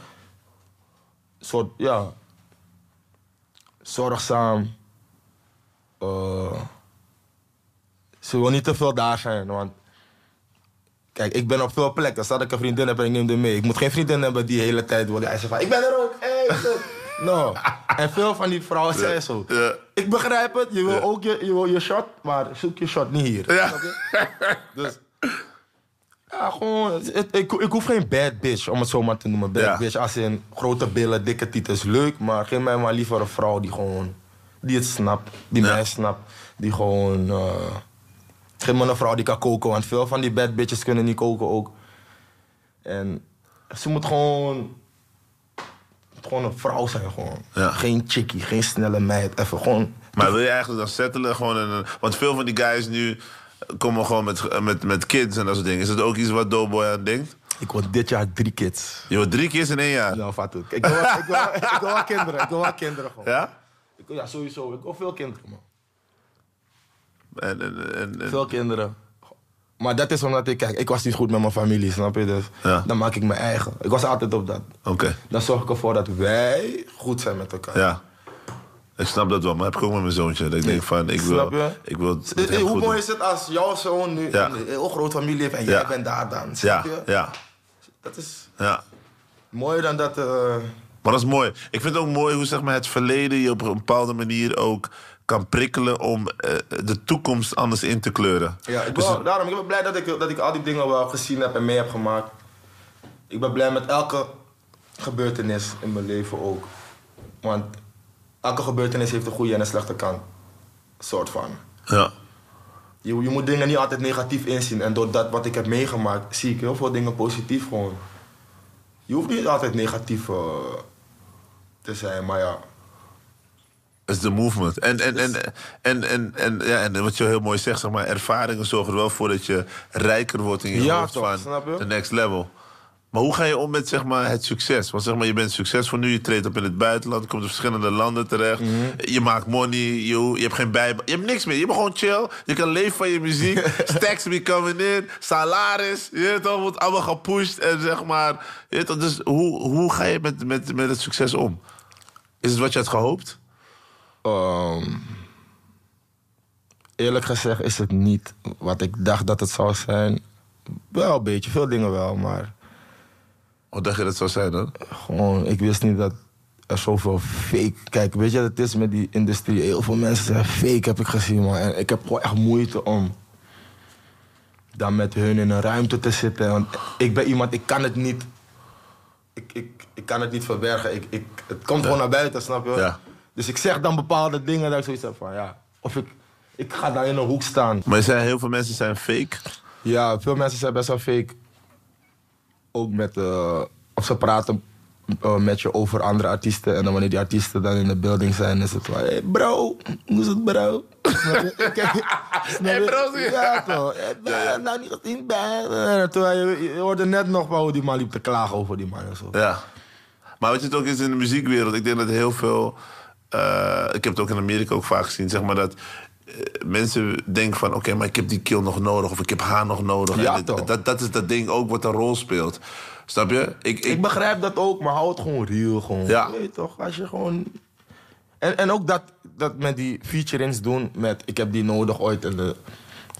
soort, ja, zorgzaam. Eh, ze wil niet te veel daar zijn, want kijk, ik ben op veel plekken. Stel dat ik een vriendin heb en ik neem haar mee. Ik moet geen vriendin hebben die de hele tijd wil. Hij zegt van, ik ben er ook. Hey, [LAUGHS] no. En veel van die vrouwen zijn zo. Ja. Ik begrijp het, je wil Ja. ook je, je, wil je shot, maar zoek je shot niet hier. Dus, ja, gewoon, ik, ik hoef geen bad bitch, om het zo maar te noemen. Bad Ja. bitch als in grote billen, dikke titels, leuk. Maar geef mij maar liever een vrouw die gewoon, die het snapt. Die Ja. mij snapt. Die gewoon, eh, geef me een vrouw die kan koken. Want veel van die bad bitches kunnen niet koken ook. En ze moet gewoon, gewoon een vrouw zijn gewoon. Ja. Geen chickie, geen snelle meid. Even gewoon, Maar wil je eigenlijk dan settelen? Gewoon een, want veel van die guys nu komen gewoon met, met, met kids en dat soort dingen. Is dat ook iets wat Doughboy aan denkt? ik word dit jaar drie kids. Je wordt drie keer in één jaar. Nou, Fatou. Ik wil, wel- kinderen. Ik wil wel kinderen gewoon. Ja? Ik ja, sowieso. Ik wil veel kinderen, man. En, en, Veel kinderen. Maar dat is omdat ik, kijk, ik was niet goed met mijn familie, snap je? Dus Ja. dan maak ik mijn eigen. Ik was altijd op dat. Oké. Dan zorg ik ervoor dat wij goed zijn met elkaar. Ja. Ik snap dat wel, maar heb ik ook met mijn zoontje. Dat ik denk van, ik wil, je? ik wil het Eh, eh, Hoe mooi doen. is het als jouw zoon nu Ja. een heel groot familie heeft en jij bent daar dan? Snap Ja, je? ja, Dat is ja. mooier dan dat. eh, Maar dat is mooi. Ik vind het ook mooi hoe zeg maar, het verleden je op een bepaalde manier ook kan prikkelen om eh, de toekomst anders in te kleuren. Ja, ik Dus ben, daarom ik ben blij dat ik, dat ik al die dingen wel gezien heb en mee heb gemaakt. Ik ben blij met elke gebeurtenis in mijn leven ook. Want elke gebeurtenis heeft een goede en een slechte kant. Soort van. ja. Je, je moet dingen niet altijd negatief inzien. En door dat wat ik heb meegemaakt, zie ik heel veel dingen positief gewoon. Je hoeft niet altijd negatief eh, te zijn, maar ja. Is de movement. En, en, en, en, en, en, ja, en wat je heel mooi zegt, zeg maar, ervaringen zorgen er wel voor dat je rijker wordt in je Ja, hoofd toch, van the next level. Maar hoe ga je om met zeg maar, het succes? Want zeg maar, je bent succesvol nu, je treedt op in het buitenland, je komt in verschillende landen terecht. Mhm. Je maakt money, je, je hebt geen bij, je hebt niks meer. Je bent gewoon chill, je kan leven van je muziek. [LAUGHS] Stacks be coming in, salaris, je weet toch, wordt allemaal gepusht. En zeg maar, je weet toch, dus hoe, hoe ga je met, met, met het succes om? Is het wat je had gehoopt? Ehm, eerlijk gezegd is het niet wat ik dacht dat het zou zijn. Wel een beetje, veel dingen wel, maar Wat dacht je dat zou zijn dan? gewoon, ik wist niet dat er zoveel fake... Kijk, weet je wat het is met die industrie? Heel veel mensen zijn fake, heb ik gezien, man. En ik heb gewoon echt moeite om dan met hun in een ruimte te zitten. Want ik ben iemand, ik kan het niet... Ik, ik, ik kan het niet verbergen. Ik, ik, het komt gewoon naar buiten, snap je? Ja. Dus ik zeg dan bepaalde dingen dat ik zoiets heb van, ja... Of ik, ik ga daar in een hoek staan. Maar er zijn, heel veel mensen zijn fake. Ja, veel mensen zijn best wel fake. Ook met, eh, of ze praten eh, met je over andere artiesten. En dan wanneer die artiesten dan in de building zijn, is het van, hey bro, hoe is het bro? Je? [LAUGHS] Hey, je? bro, je? Ja toch, nou niet gezien, bro. Terwijl je, je hoorde net nog hoe die man liep te klagen over die man en zo. Ja. Maar wat je het ook is in de muziekwereld, ik denk dat heel veel. Eh, ik heb het ook in Amerika ook vaak gezien, zeg maar dat. eh, Mensen denken van, oké, maar ik heb die kill nog nodig of ik heb haar nog nodig. Ja, En dit- toch? dat, dat is dat ding ook wat een rol speelt. Snap je? Ik, ik, Ik begrijp dat ook, maar hou het gewoon real. Gewoon. Ja. Weet toch, als je gewoon... En, en ook dat, dat met die featurings doen met ik heb die nodig ooit. En de,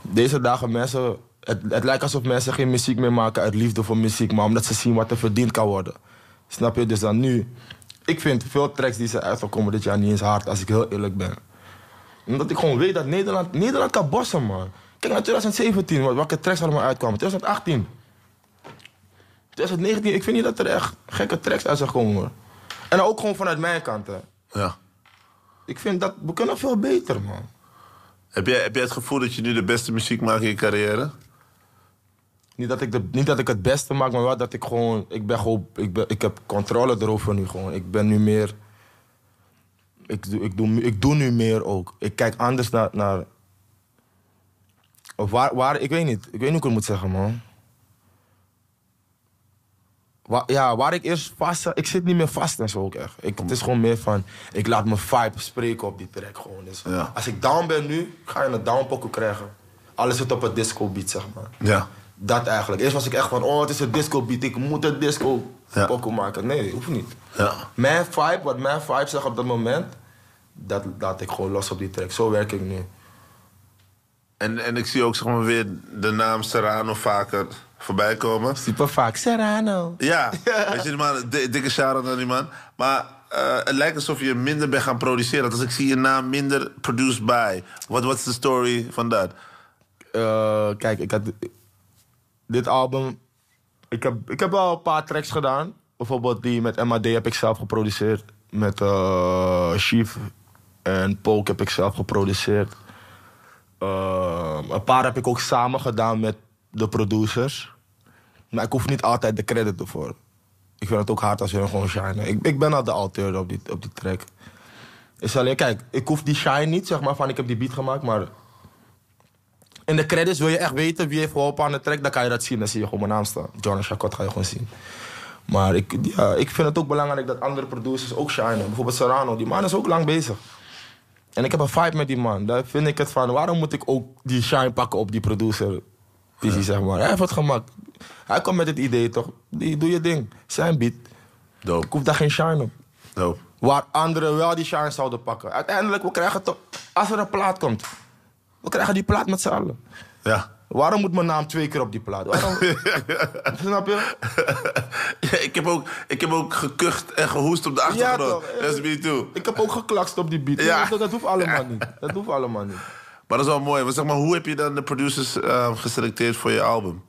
deze dagen mensen... Het, het lijkt alsof mensen geen muziek meer maken uit liefde voor muziek, maar omdat ze zien wat er verdiend kan worden. Snap je? Dus dan nu... Ik vind veel tracks die ze uit komen dit jaar niet eens hard, als ik heel eerlijk ben. Omdat ik gewoon weet dat Nederland, Nederland kan bossen, man. Kijk naar 2017, wat- welke tracks allemaal uitkwamen. 2018. 2019, ik vind niet dat er echt gekke tracks uit zijn gekomen. hoor. En ook gewoon vanuit mijn kant. Hè. ja. Ik vind dat we kunnen veel beter, man. heb, jij, heb jij het gevoel dat je nu de beste muziek maakt in je carrière? Niet dat, ik de, niet dat ik het beste maak, maar wel dat ik gewoon. Ik ben gewoon. Ik, ben, ik heb controle erover nu gewoon. Ik ben nu meer. Ik, doe- ik, doe, ik doe nu meer ook. Ik kijk anders naar. naar of waar, waar. Ik weet niet. Ik weet niet hoe ik het moet zeggen, man. Waar, ja, waar ik eerst vast. Ik zit niet meer vast en zo ook echt. Ik, het is gewoon meer van. Ik laat mijn vibe spreken op die track gewoon. Dus Ja. Als ik down ben nu, ga je een down pokoe krijgen. Alles zit op het disco beat, zeg maar. Ja. Dat eigenlijk. Eerst was ik echt van, oh, het is een disco beat, ik moet een disco Ja. pokoe maken. Nee, hoeft niet. Ja. Mijn vibe, wat mijn vibe zegt op dat moment, dat laat ik gewoon los op die track. Zo werk ik nu. En, en ik zie ook zeg maar, weer de naam Serrano vaker voorbij komen. Super vaak. Serrano. Ja, [LAUGHS] weet je, die man, di- dikke shout-out aan die man. Maar eh, het lijkt alsof je minder bent gaan produceren. Dus ik zie je naam minder produced by. What, what's the story van dat? Eh, kijk, ik had dit album. Ik heb, ik heb wel een paar tracks gedaan. Bijvoorbeeld die met MAD heb ik zelf geproduceerd. Met eh Chief en Poke heb ik zelf geproduceerd. Eh, een paar heb ik ook samen gedaan met de producers. Maar ik hoef niet altijd de credit ervoor. Ik vind het ook hard als hun gewoon shine. Ik, ik ben al de auteur op die, op die track. Is alleen, kijk, ik hoef die shine niet, zeg maar, van ik heb die beat gemaakt, maar in de credits wil je echt weten wie heeft geholpen aan de track, dan kan je dat zien. Dan zie je gewoon mijn naam staan. John Chacot ga je gewoon zien. Maar ik, ja, ik vind het ook belangrijk dat andere producers ook shinen. Bijvoorbeeld Serrano, die man is ook lang bezig. En ik heb een vibe met die man. Daar vind ik het van, waarom moet ik ook die shine pakken op die producer? Visie, zeg maar. Hij heeft het gemaakt. Hij komt met het idee toch? Die, doe je ding. Zijn beat. Dope, Ik hoef daar geen shine op. dope. Waar anderen wel die shine zouden pakken. Uiteindelijk, we krijgen toch... Als er een plaat komt, we krijgen die plaat met z'n allen. Ja. Waarom moet mijn naam twee keer op die plaat? Waarom? [LAUGHS] Snap je? Ja, ik, heb ook, ik heb ook gekucht en gehoest op de achtergrond. Dat is me too. Ik heb ook geklakst op die beat. Ja. Dat, dat hoeft allemaal niet. Dat hoeft allemaal niet. Maar dat is wel mooi. Maar zeg maar, hoe heb je dan de producers eh, geselecteerd voor je album?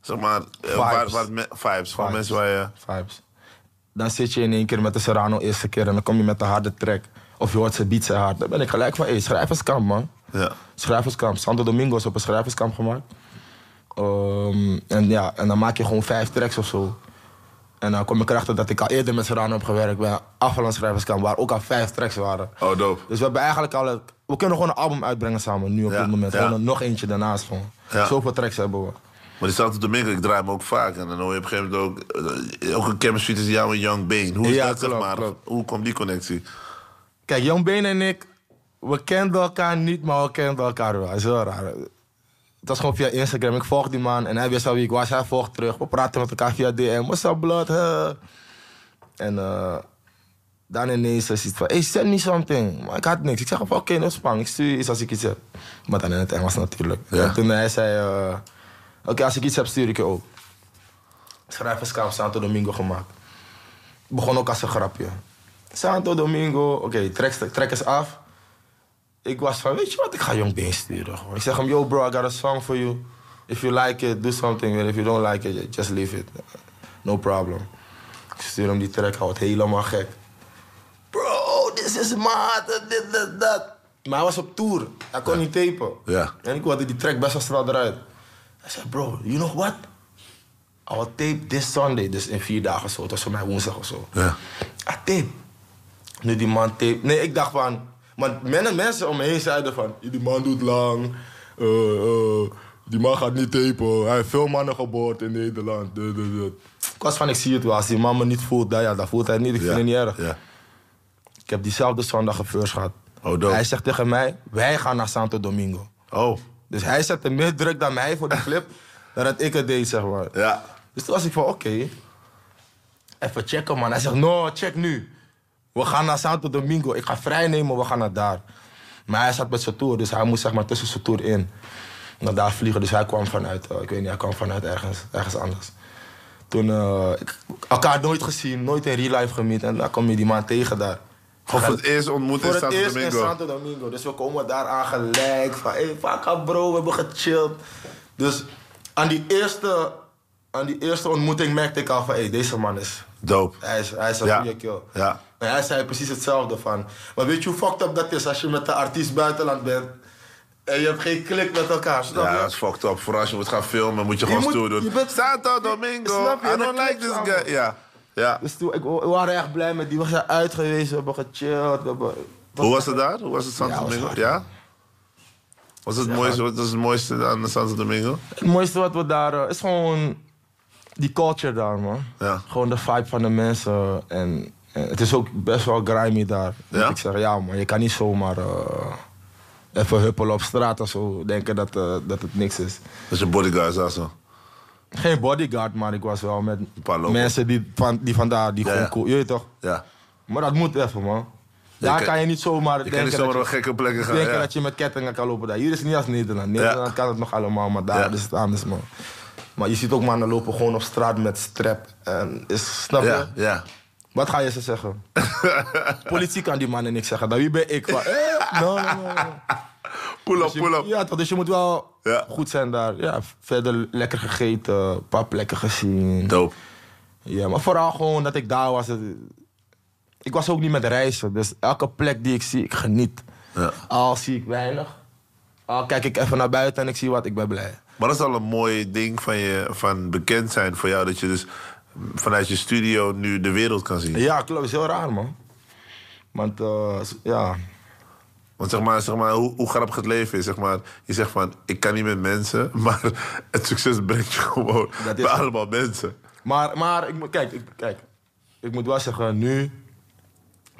Zeg maar, eh, waar, Vibes. waar me- vibes. Vibes. mensen waar je... Vibes. Dan zit je in één keer met de Serrano eerste keer en dan kom je met de harde track. Of je hoort zijn beat zijn hard. Dan ben ik gelijk van, hé, schrijverskamp man. Ja. Schrijverskamp. Santo Domingo is op een schrijverskamp gemaakt. Ehm, en ja, en dan maak je gewoon vijf tracks of zo. En dan kom ik erachter dat ik al eerder met Serrano heb gewerkt bij Afvalland Schrijverskamp, waar ook al vijf tracks waren. Oh, dope. Dus we hebben eigenlijk al... We kunnen gewoon een album uitbrengen samen, nu op Ja, dit moment. ja. Nog eentje daarnaast gewoon. Ja. Zoveel tracks hebben we. Maar die Santo Domingo, ik draai hem ook vaak. En dan hoor je op een gegeven moment ook... eh, ook een chemistry tussen jou en Young Bane. Hoe is dat, zeg maar? klopt. Hoe komt die connectie? Kijk, Jan Been en ik, we kenden elkaar niet, maar we kenden elkaar wel. Dat is heel raar. Het was gewoon via Instagram. Ik volg die man en hij wist al wie ik was. Hij volgt terug. We praten met elkaar via DM. What's up, blood? Huh? En eh, dan ineens is iets van, hey, send me something. Maar ik had niks. Ik zeg van, oké, no spang. Ik stuur iets als ik iets heb. Maar dan in het Engels natuurlijk. Ja. En toen hij zei, eh, oké, als ik iets heb, stuur ik je ook. Schrijverskamp Santo Domingo gemaakt. Begon ook als een grapje. Santo Domingo, oké, trek, trek eens af. Ik was van, weet je wat, ik ga Jong Been sturen. gewoon. Ik zeg hem, yo bro, I got a song for you. If you like it, do something it. If you don't like it, just leave it. No problem. Ik stuur hem die track, hij wordt helemaal gek. Bro, this is maat, dit, dit, dat. Maar hij was op tour. Hij kon niet tapen. Ja. En ik wilde die track best wel snel eruit. Hij zei, bro, you know what? I will tape this Sunday. Dus in vier dagen zo. Het was voor mij woensdag of zo. Ja. Ah, tape. Nu die man tape. Nee, ik dacht van. Maar men, mensen om me heen zeiden van. Die man doet lang. eh, die man gaat niet tapen. Hij heeft veel mannen geboord in Nederland. Ik was van, ik zie het wel. Als die man me niet voelt, dan, ja, dan voelt hij het niet. Ik Ja. vind het niet erg. Ja. Ik heb diezelfde zondag een first gehad. Oh, hij zegt tegen mij, wij gaan naar Santo Domingo. Oh. Dus hij zette meer druk dan mij voor die [LAUGHS] clip. dan dat ik het deed, zeg maar. Ja. Dus toen was ik van, oké. Even checken, man. Hij zegt, no, check nu. We gaan naar Santo Domingo. Ik ga vrij nemen, we gaan naar daar. Maar hij zat met zijn tour, dus hij moest zeg maar tussen zijn tour in. Naar daar vliegen, dus hij kwam vanuit, eh, ik weet niet, hij kwam vanuit ergens, ergens anders. Toen, eh, ik, elkaar nooit gezien, nooit in real life gemiet. En dan kom je die man tegen daar. Voor het eerst ontmoet Voor in het Santo eerst Domingo. in Santo Domingo. Dus we komen daar aan gelijk. Van, hey, fuck up bro, we hebben gechilled. Dus aan die eerste, aan die eerste ontmoeting merkte ik al van... Hey, deze man is... Dope. Hij is, hij is een Ja. goede kill. Ja. En hij zei precies hetzelfde van... Maar weet je hoe fucked up dat is als je met de artiest buitenland bent... En je hebt geen klik met elkaar, snap Ja, dat is fucked up. Vooral als je moet gaan filmen, moet je Je gewoon stoer doen. je bent- Santo Domingo, Snap je? I don't like this guy. Ja. ja. Dus toen, ik, we waren echt blij met die. We zijn uit geweest, we hebben gechilled. We hebben, Hoe was het daar? Hoe was het Santo Ja, was Domingo? Ja? Wat is het, mooiste, wat is het mooiste aan Santo Domingo? Het mooiste wat we daar... eh, is gewoon die culture daar, man. Ja. Gewoon de vibe van de mensen. En, en het is ook best wel grimy daar. Ja? ik zeggen, ja man. Je kan niet zomaar eh, even huppelen op straat of zo. Denken dat, eh, dat het niks is. Is een bodyguard, zo. zo. Geen bodyguard, maar ik was wel met mensen die, van, die vandaar, die Ja, gewoon cool... Je weet toch? Ja. Maar dat moet even, man. Daar kan- kan je niet zomaar Je kan denken niet zomaar dat op gekke plekken gaan. denken Ja. dat je met kettingen kan lopen daar. Hier is het niet als Nederland. Nederland kan het nog allemaal, maar daar is het anders, man. Maar je ziet ook mannen lopen gewoon op straat met strap. En is, snap je? Ja, ja. Wat ga je ze zeggen? [LAUGHS] Politie kan die mannen niks zeggen. Dan wie ben ik? Van, eh, no, no, no. Pull up, Dus je- pull up. Ja, toch, dus je moet wel Ja. goed zijn daar. Ja, verder lekker gegeten, een paar plekken gezien. Dope. Ja, maar vooral gewoon dat ik daar was. Ik was ook niet met reizen, dus elke plek die ik zie, ik geniet. Ja. Al zie ik weinig, al kijk ik even naar buiten en ik zie wat, ik ben blij. Maar dat is al een mooi ding van, je, van bekend zijn voor jou. Dat je dus vanuit je studio nu de wereld kan zien. Ja, klopt, is heel raar man. Want eh, ja, Want zeg maar, zeg maar hoe, hoe grappig het leven is. Zeg maar, je zegt van, ik kan niet met mensen. [LAUGHS] Maar het succes brengt je gewoon Dat is bij allemaal mensen. maar, maar ik, kijk, ik, kijk, ik moet wel zeggen, nu,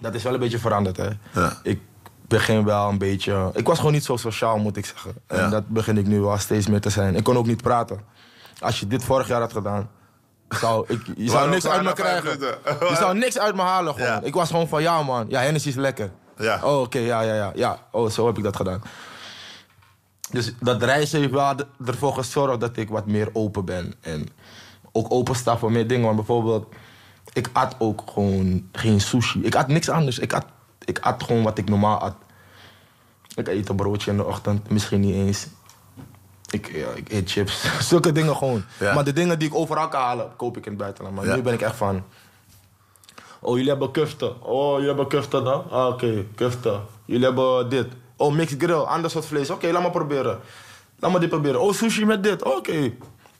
dat is wel een beetje veranderd hè. Ja. Ik begin wel een beetje, ik was gewoon niet zo sociaal moet ik zeggen. En Ja. dat begin ik nu wel steeds meer te zijn. Ik kon ook niet praten. Als je dit vorig jaar had gedaan, zou ik, je zou niks uit me krijgen. Je zou niks uit me halen gewoon. Ja. Ik was gewoon van, ja man, ja Hennessy is lekker. Ja. Oh, oké, ja, ja, ja. Ja, oh, zo heb ik dat gedaan. Dus dat reizen heeft wel ervoor gezorgd dat ik wat meer open ben. En ook open sta voor meer dingen. Want bijvoorbeeld, ik at ook gewoon geen sushi. Ik at niks anders. Ik at, ik at gewoon wat ik normaal at. Ik eet een broodje in de ochtend, misschien niet eens. Ik, eet chips. [LAUGHS] Zulke dingen gewoon. Ja. Maar de dingen die ik overal kan halen, koop ik in het buitenland. Maar Ja. nu ben ik echt van... Oh, jullie hebben kufte. Oh, jullie hebben kufte dan? Ah, oké, kufte. Jullie hebben dit. Oh, mixed grill, ander soort vlees. Oké, laat maar proberen. Laat maar dit proberen. Oh, sushi met dit. Oké.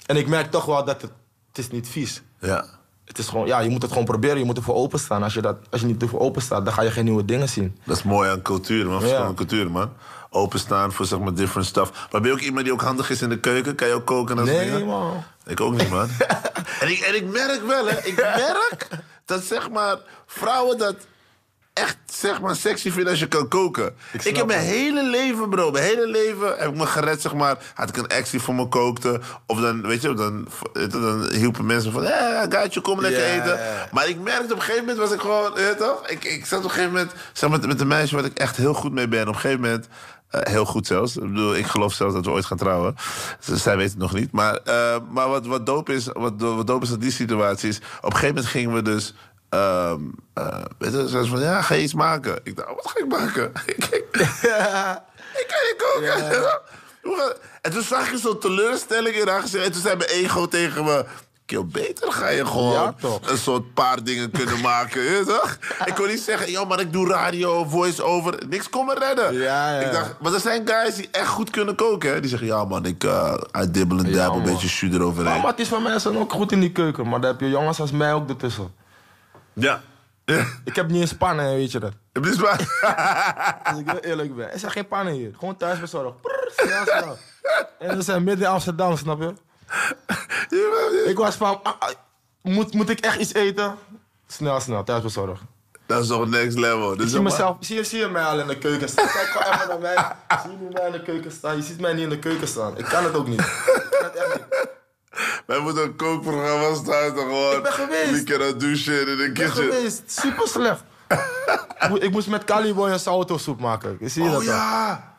En ik merk toch wel dat het... Het is niet vies. Ja. Het is gewoon... Ja, je moet het gewoon proberen. Je moet ervoor openstaan. Als je, dat, als je niet ervoor open staat, dan ga je geen nieuwe dingen zien. Dat is mooi aan cultuur, man. Verschillende culturen, man. Openstaan voor zeg maar different stuff. Maar ben je ook iemand die ook handig is in de keuken? Kan je ook koken en dat Nee, dingen? man. Ik ook niet, man. [LAUGHS] en, ik, en ik merk wel, hè. Ik merk dat zeg maar vrouwen dat echt zeg maar sexy vinden als je kan koken. Ik, heb mijn het. hele leven, bro. Mijn hele leven heb ik me gered, zeg maar. Had ik een ex die voor me kookte. Of dan, weet je, dan, dan hielpen mensen van... Ja, gaatje, kom lekker eten. Maar ik merkte op een gegeven moment was ik gewoon... Weet toch? Ik, ik zat op een gegeven moment zeg maar, met, een meisje waar ik echt heel goed mee ben. Op een gegeven moment... eh, heel goed zelfs. Ik bedoel, ik geloof zelfs dat we ooit gaan trouwen. Zij weet het nog niet. Maar, eh, maar wat, wat, dope is, wat, wat dope is aan die situatie is... Op een gegeven moment gingen we dus... eh, weet je, ze van, ja, ga je iets maken? Ik dacht, wat ga ik maken? [LAUGHS] ik, ik, [LAUGHS] ik kan niet koken. [LAUGHS] En toen zag je zo'n teleurstelling in haar gezicht. En toen zei mijn ego tegen me... Kill, beter ga je gewoon Ja, een soort paar dingen kunnen maken. je toch? Ik kon niet zeggen, joh, maar ik doe radio, voice-over. Niks kon me redden. Ja, ja. Ik dacht, maar er zijn guys die echt goed kunnen koken. Hè? Die zeggen, ja man, ik uh, dibbel en dab, een beetje jus eroverheen. Maar het is van mij zijn ook goed in die keuken. Maar daar heb je jongens als mij ook ertussen. Ja. [LAUGHS] Ik heb niet eens pannen, weet je dat. [LAUGHS] Het is waar. [LAUGHS] Als ik heel eerlijk ben. Er zijn geen pannen hier. Gewoon thuis bezorgd. Prrr, snel. En we zijn midden in Amsterdam, snap je? Ik was van, ah, ah, moet, moet ik echt iets eten? Snel, snel, thuis bezorgd. Dat is toch next level. Dus zie mezelf, zie, je- zie je mij al in de keuken staan? Kijk gewoon even naar mij. Zie je mij in de keuken staan? Je ziet mij niet in de keuken staan. Ik kan het ook niet. Ik kan het echt niet. Wij moeten een kookprogramma starten gewoon. Ik ben geweest. We kunnen douchen in de Ik ben kitchen. geweest, super slecht. Ik mo- ik moest met Caliboy een sautosoep maken. Zie je dat Oh dan? ja.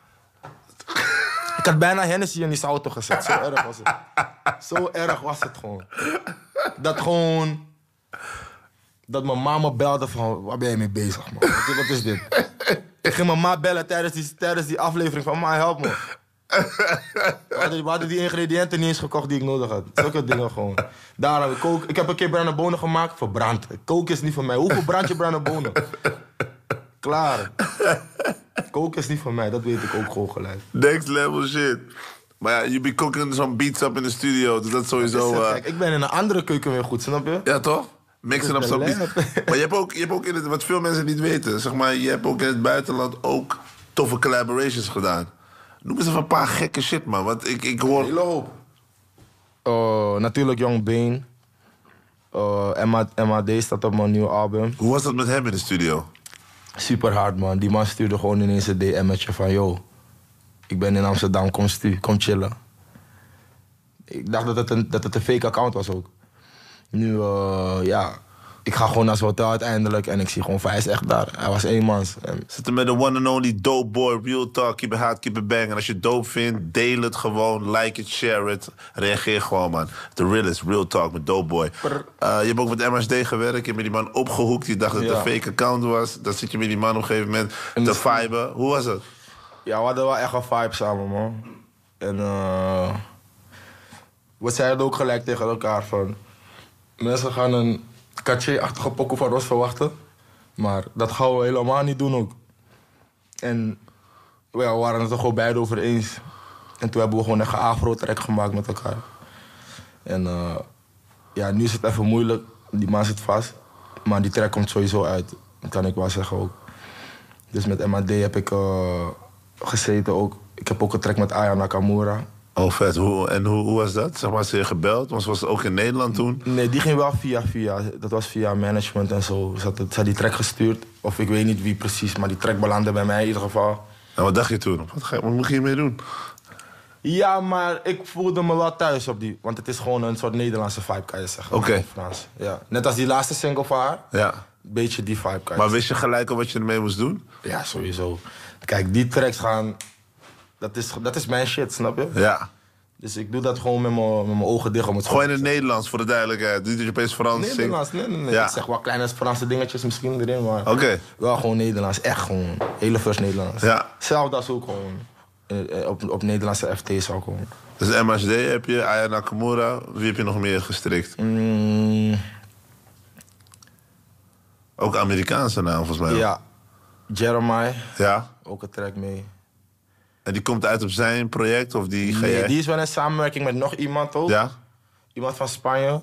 Ik had bijna Hennessy in die sauto gezet. Zo erg was het. Zo erg was het gewoon. Dat gewoon... Dat mijn mama belde van... Waar ben je mee bezig, man? Wat, wat is dit? Ik ging mijn ma bellen tijdens die, tijdens die aflevering van... Ma, help me. We hadden, we hadden die ingrediënten niet eens gekocht die ik nodig had. Zulke [LAUGHS] dingen gewoon. Daarom, ik, kook, ik heb een keer bruine bonen gemaakt. Verbrand. Koken is niet van mij. Hoeveel brand je bruine bonen? [LAUGHS] Klaar. Koken is niet van mij. Dat weet ik ook gewoon gelijk. Next level shit. Maar ja, je be cooking some beats up in de studio. Dus dat is sowieso... Is het, eh, kijk, ik ben in een andere keuken weer goed, snap je? Ja, toch? Mixen ben some beats. [LAUGHS] Maar je hebt ook, je hebt ook in het, wat veel mensen niet weten, zeg maar, je hebt ook in het buitenland ook toffe collaborations gedaan. Noem eens even een paar gekke shit, man. Want ik, ik hoor. Hele hoop. Oh, natuurlijk Young Bane. Oh, Emma, MAD staat op mijn nieuwe album. Hoe was dat met hem in de studio? Super hard, man. Die man stuurde gewoon ineens een DM'tje van... Yo, ik ben in Amsterdam, kom, stu kom chillen. Ik dacht dat het, een, dat het een fake account was ook. Nu, eh, ja... Ik ga gewoon naar zijn hotel uiteindelijk en ik zie gewoon hij is echt daar. Hij was eenmans. En Zitten met de one and only dope boy, real talk, keep it hot, keep it bang. En als je het dope vindt, deel het gewoon, like it, share it. Reageer gewoon, man. The realest, real talk met dope boy. Eh, je hebt ook met MSD gewerkt, je hebt met die man opgehoekt. Je dacht dat het Ja. een fake account was. Dan zit je met die man op een gegeven moment En te dat- viben. Hoe was het? Ja, we hadden wel echt een vibe samen, man. En eh we zeiden ook gelijk tegen elkaar van... Mensen gaan een caché-achtige pokoe van Ros verwachten. Maar dat gaan we helemaal niet doen ook. En we waren het er gewoon beide over eens. En toen hebben we gewoon een afro-track gemaakt met elkaar. En eh, ja, nu is het even moeilijk. Die man zit vast. Maar die track komt sowieso uit. Dat kan ik wel zeggen ook. Dus met MAD heb ik eh, gezeten ook. Ik heb ook een track met Aya Nakamura. Oh, vet. Hoe, en hoe, hoe was dat? Zeg maar, ze gebeld? Want ze was ook in Nederland toen. Nee, die ging wel via via. Dat was via management en zo. Ze had, het- ze had die track gestuurd. Of ik weet niet wie precies, maar die track belandde bij mij in ieder geval. En wat dacht je toen? Wat, ga, wat moet je hiermee doen? Ja, maar ik voelde me wel thuis op die. Want het is gewoon een soort Nederlandse vibe, kan je zeggen. Oké. Frans. Ja. Net als die laatste single van haar. Ja. Beetje die vibe, kan je Maar wist je gelijk al wat je ermee moest doen? Ja, sowieso. Kijk, die tracks gaan Dat is, dat is mijn shit, snap je? Ja. Dus ik doe dat gewoon met mijn ogen dicht om het Gewoon in het Nederlands, voor de duidelijkheid. Niet dat je opeens Frans zingt. Nederlands, nee, nee, nee. Ja. Ik zeg wel kleine Franse dingetjes misschien erin, maar Oké. wel gewoon Nederlands. Echt gewoon, hele vers Nederlands. Ja. Zelf dat is ook gewoon, eh, op, op Nederlandse FT's ook gewoon. Dus MHD heb je, Aya Nakamura. Wie heb je nog meer gestrikt? Mm, Ook Amerikaanse naam volgens mij. ja, Jeremiah, Ja? ook een track mee. En die komt uit op zijn project of die ga Nee, jij... die is wel in samenwerking met nog iemand ook. Ja? Iemand van Spanje.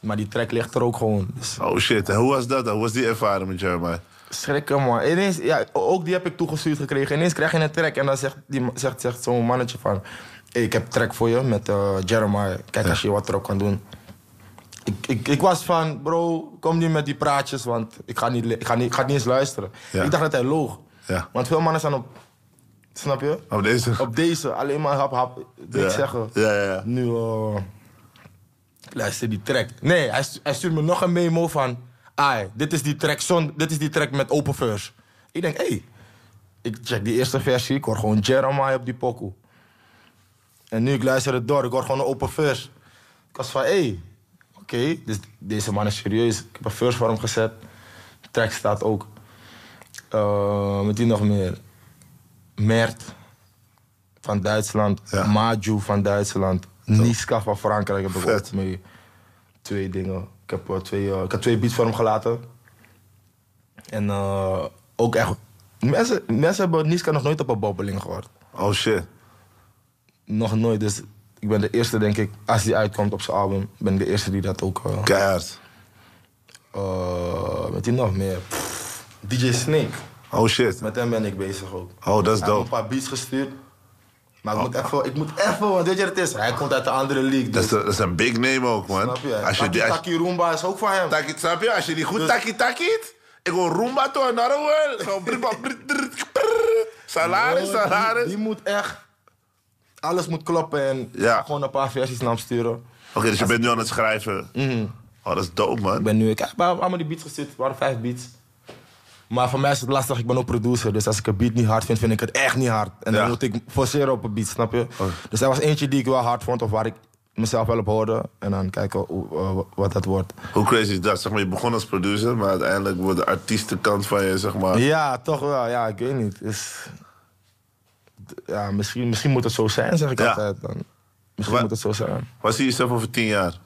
Maar die track ligt er ook gewoon. Dus Oh shit, en hoe was dat dan? Hoe was die ervaring met Jeremiah? schrikken man. Ineens, ja, ook die heb ik toegestuurd gekregen. Ineens krijg je een track en dan zegt, die, ma- zegt, zegt zo'n mannetje van... Hey, ik heb een track voor je met eh, Jeremiah. Kijk als je wat erop kan doen. Ik, ik, ik was van, bro, kom niet met die praatjes, want ik ga niet, ik ga niet, ik ga niet eens luisteren. Ja. Ik dacht dat hij loog. Ja. Want veel mannen staan op, snap je? Oh, deze? Op deze, alleen maar hap hap, ik Ja. zeggen. Ja, ja, ja. Nu, eh, luister die track. Nee, hij, stu- hij stuurt me nog een memo van... Ai, dit is die track, zon, dit is die track met open verse. Ik denk, hé. Hey, ik check die eerste versie, ik hoor gewoon Jeremiah op die pokoe. En nu ik luister het door, ik hoor gewoon een open verse. Ik was van, hé, hey, oké, dus deze man is serieus. Ik heb een verse voor hem gezet. De track staat ook. Eh, met die nog meer. Mert van Duitsland. Ja. Maju van Duitsland. Niska van Frankrijk heb ik Vet. ook mee. Twee dingen. Ik heb, eh, twee, eh, ik heb twee beats voor hem gelaten. En eh, ook echt... Mensen, mensen hebben Niska nog nooit op een bobbeling gehoord. Oh shit. Nog nooit. Dus ik ben de eerste, denk ik, als die uitkomt op zijn album, ben ik de eerste die dat ook. eh Keihard. met die nog meer. Pff, DJ Snake. Oh shit. Met hem ben ik bezig ook. Oh, dat is Hij heeft dope. een paar beats gestuurd. Maar ik moet even, ik moet even, want weet je wat het is? Hij komt uit de andere league. Dat Dus, is, dat is een big name ook, man. snap je? Als je Taki die... Als, Taki Roomba is ook van hem. taki, snap je? Als je die goed Dus- taki takit... Ik wil Roomba to another world. Brr. Salaris, Oh, die- salaris. Die, moet echt... Alles moet kloppen en Ja. gewoon een paar versies naar hem sturen. Oké, dus je bent nu aan het schrijven. Oh, dat is dope, man. Ik ben nu... Ik heb allemaal die beats gestuurd. Het waren vijf beats. Maar voor mij is het lastig. Ik ben ook producer. Dus als ik een beat niet hard vind, vind ik het echt niet hard. En dan Ja. moet ik forceren op een beat, snap je? Oh. Dus er was eentje die ik wel hard vond. Of waar ik mezelf wel op hoorde. En dan kijken hoe, eh, wat dat wordt. Hoe crazy is dat? Zeg maar, je begon als producer, maar uiteindelijk wordt de artiestenkant van je, zeg maar... Ja, toch wel. Ja, ik weet niet. D- ja, misschien, misschien moet het zo zijn, zeg ik Ja. altijd. Dan. Misschien Wa- moet het zo zijn. Waar zie je jezelf over tien jaar?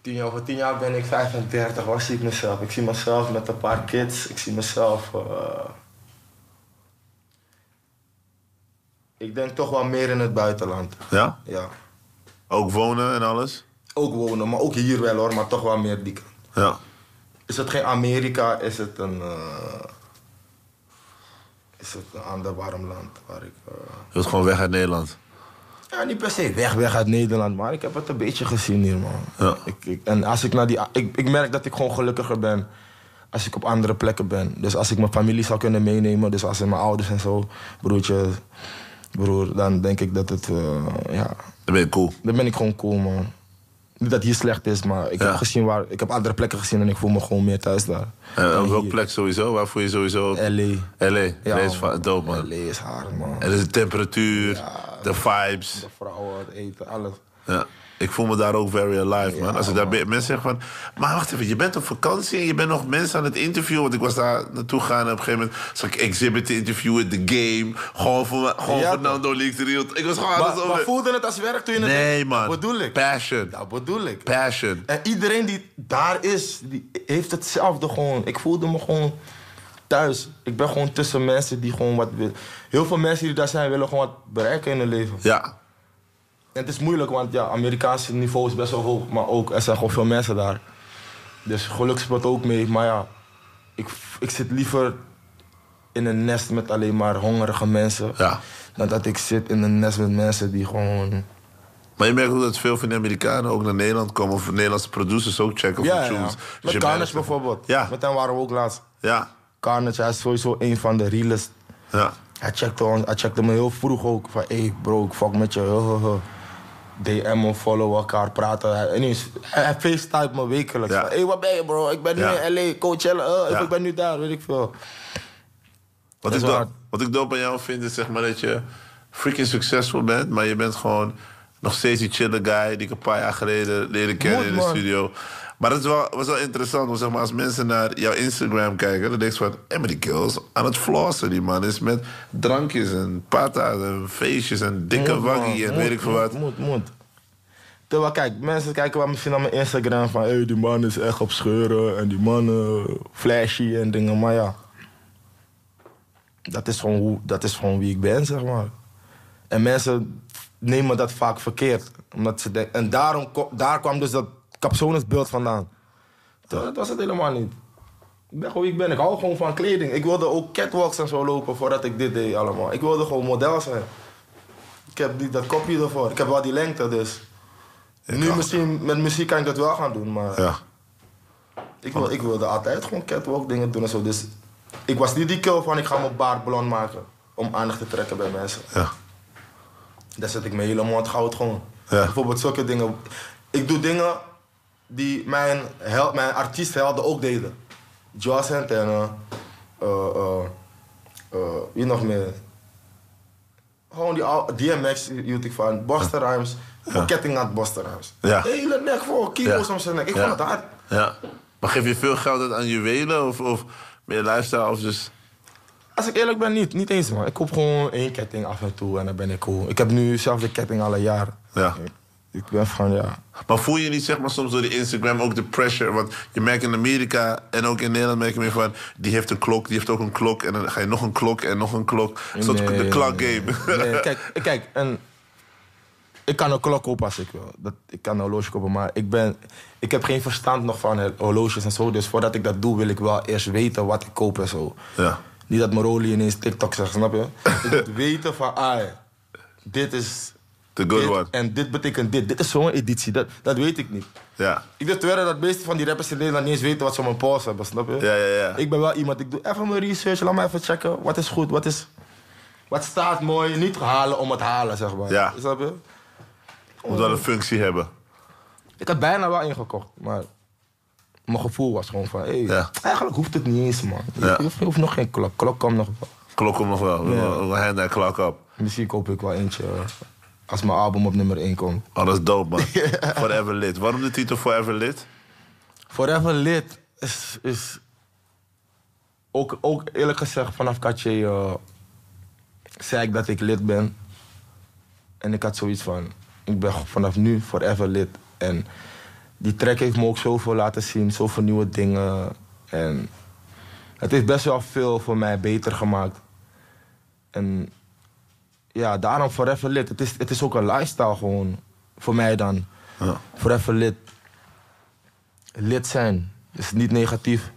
Tien jaar, over tien jaar ben ik 35. Waar zie ik mezelf? Ik zie mezelf met een paar kids. Ik zie mezelf... eh, ik denk toch wel meer in het buitenland. Ja? Ja. Ook wonen en alles? Ook wonen, maar ook hier wel hoor. Maar toch wel meer die kant. Ja. Is het geen Amerika, is het een... eh, is het een ander warm land waar ik... eh, Je wilt gewoon weg uit Nederland. Ja, niet per se weg, weg uit Nederland, maar ik heb het een beetje gezien hier, man. Ja. Ik, ik, en als ik naar die... Ik, ik merk dat ik gewoon gelukkiger ben als ik op andere plekken ben. Dus als ik mijn familie zou kunnen meenemen, dus als in mijn ouders en zo, broertje, broer, dan denk ik dat het... eh, ja, Dan ben je cool. dan ben ik gewoon cool, man. Niet dat hier slecht is, maar ik Ja. heb gezien waar... Ik heb andere plekken gezien en ik voel me gewoon meer thuis daar. En op welke plek sowieso? Waar voel je sowieso? L.A. L.A. Ja, Ja, is dope, man. L.A. is hard, man. En dus de temperatuur, de vibes. De vrouwen, het eten, alles. Ja. Ik voel me daar ook very alive, man. Als ik daar ben, mensen zeggen van... Maar wacht even, je bent op vakantie en je bent nog mensen aan het interviewen. Want ik was daar naartoe gegaan en op een gegeven moment... zag ik Exhibit te interviewen, The Game. Gewoon voor, gewoon Ja, voor Nando Leaks Real. Ik was gewoon Maar, alles maar over... voelde het als werk toen je het Nee, deed? man. Dat bedoel ik. Passion. Dat bedoel ik. Passion. En iedereen die daar is, die heeft hetzelfde gewoon. Ik voelde me gewoon thuis. Ik ben gewoon tussen mensen die gewoon wat willen. Heel veel mensen die daar zijn willen gewoon wat bereiken in hun leven. Ja. En het is moeilijk, want ja, Amerikaanse niveau is best wel hoog. Maar ook, er zijn gewoon veel mensen daar. Dus geluk speelt ook mee. Maar ja, ik, ik zit liever in een nest met alleen maar hongerige mensen. Ja. Dan dat ik zit in een nest met mensen die gewoon... Maar je merkt ook dat veel van de Amerikanen ook naar Nederland komen... of Nederlandse producers ook checken Ja, ja. tunes. Dus Met Carnage bijvoorbeeld. Ja. Met hem waren we ook laatst. Ja. Carnage, hij is sowieso een van de realest. Ja. Hij checkte, ons, hij checkte me heel vroeg ook. Van, hey bro, ik fuck met je. huh, huh, huh. DM me, follow elkaar, praten. Hij, ineens, hij, facetime me wekelijks. Ja. Van, hey, waar ben je bro? Ik ben nu Ja. in L.A., Coachella. Uh, Ja. Ik ben nu daar, weet ik veel. Wat ik, dope. Wat ik dope aan jou vind is zeg maar dat je freaking succesvol bent, maar je bent gewoon nog steeds die chille guy die ik een paar jaar geleden leerde kennen in de man. studio. Maar dat is wel, was wel interessant, want zeg maar, als mensen naar jouw Instagram kijken, dan denk je van, hé, maar die kills aan het flossen. Die man is met drankjes en pata's en feestjes en dikke Moet, man. waggie en Moet, weet ik veel wat. Moet, moet. Terwijl, kijk, mensen kijken wel misschien naar mijn Instagram van... Hey, die man is echt op scheuren en die man eh, flashy en dingen. Maar ja, dat is, gewoon hoe, dat is gewoon wie ik ben, zeg maar. En mensen nemen dat vaak verkeerd. Omdat ze denken, en daarom, daar kwam dus dat capsonesbeeld vandaan. Terwijl Dat was het helemaal niet. Ik ben gewoon ik ben. Ik hou gewoon van kleding. Ik wilde ook catwalks en zo lopen voordat ik dit deed allemaal. Ik wilde gewoon model zijn. Ik heb niet dat kopje ervoor. Ik heb wel die lengte, dus... nu misschien, met muziek kan ik dat wel gaan doen, maar... Ja. Ik, wil, ik wilde altijd gewoon catwalk dingen doen en zo. Dus ik was niet die kill van ik ga mijn baard blond maken. Om aandacht te trekken bij mensen. Ja. Daar zet ik mijn hele mond goud gewoon. Ja. Bijvoorbeeld zulke dingen. Ik doe dingen die mijn, hel, mijn artiesthelden ook deden. Joss Santana. eh, wie nog meer? Gewoon die DMX hield ik van. Buster Rhymes. Ja. ketting had Buster Rhymes? Ja. Hele nek vol, kilo's Ja. om zijn nek. Ik Ja. vond het hard. Ja. Maar geef je veel geld uit aan juwelen of, of meer lifestyle of dus... Als ik eerlijk ben, niet. Niet eens man. Ik koop gewoon één ketting af en toe en dan ben ik cool. Ik heb nu zelf de ketting al een jaar. Ja. Ik ben van ja. Maar voel je niet zeg maar soms door die Instagram ook de pressure? Want je merkt in Amerika en ook in Nederland merk je meer van... die heeft een klok, die heeft ook een klok... en dan ga je nog een klok en nog een klok. Soort de clock game. Nee, [LAUGHS] kijk, kijk, en ik kan een klok kopen als ik wil. Dat, ik kan een horloge kopen, maar ik, ben, ik heb geen verstand nog van horloges en zo. Dus voordat ik dat doe, wil ik wel eerst weten wat ik koop en zo. Ja. Niet dat mijn rolie ineens TikTok zegt, snap je? ik moet [LAUGHS] weten van, ah, dit is... The good dit one. En dit betekent dit. Dit is zo'n editie. Dat, dat weet ik niet. Ja. Ik durf te wedden dat de meeste van die rappers in Nederland niet eens weten wat ze op mijn pols hebben, snap je? Ja, ja, ja. Ik ben wel iemand, ik doe even mijn research, laat me even checken. Wat is goed, wat is... Wat staat mooi, niet halen om het halen, zeg maar. Ja. Snap je? Moet wel een functie hebben. Ik had bijna wel ingekocht, maar... Mijn gevoel was gewoon van, Ja. eigenlijk hoeft het niet eens, man. Je, Ja. hoeft, je hoeft nog geen klok. Klok komt nog wel. Klok komt nog wel. Ja. We hand that clock up. Misschien koop ik wel eentje als mijn album op nummer 1 komt. Oh, dat is dope, man. [LAUGHS] Forever Lit. Waarom de titel Forever Lit? Forever lid is, is ook, ook eerlijk gezegd vanaf Katje eh, zei ik dat ik lid ben. En ik had zoiets van, ik ben vanaf nu forever lid. En die track heeft me ook zoveel laten zien, zoveel nieuwe dingen. En het heeft best wel veel voor mij beter gemaakt. En ja, daarom forever lid. Het is, het is ook een lifestyle gewoon, voor mij dan. Ja. Forever lid lid zijn. is niet negatief.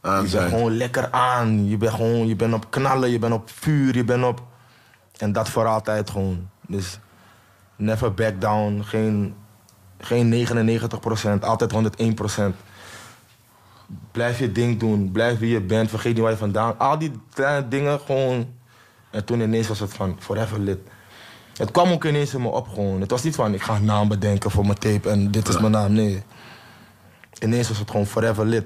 Aan je bent gewoon lekker aan. Je bent gewoon, je bent op knallen, je bent op vuur, je bent op... En dat voor altijd gewoon. Dus never back down. Geen, geen 99%, altijd 101%. Blijf je ding doen, blijf wie je bent, vergeet niet waar je vandaan... Al die kleine dingen gewoon... En toen ineens was het van forever lid. Het kwam ook ineens in me op gewoon. Het was niet van ik ga een naam bedenken voor mijn tape en dit is mijn naam. Nee. Ineens was het gewoon forever lid.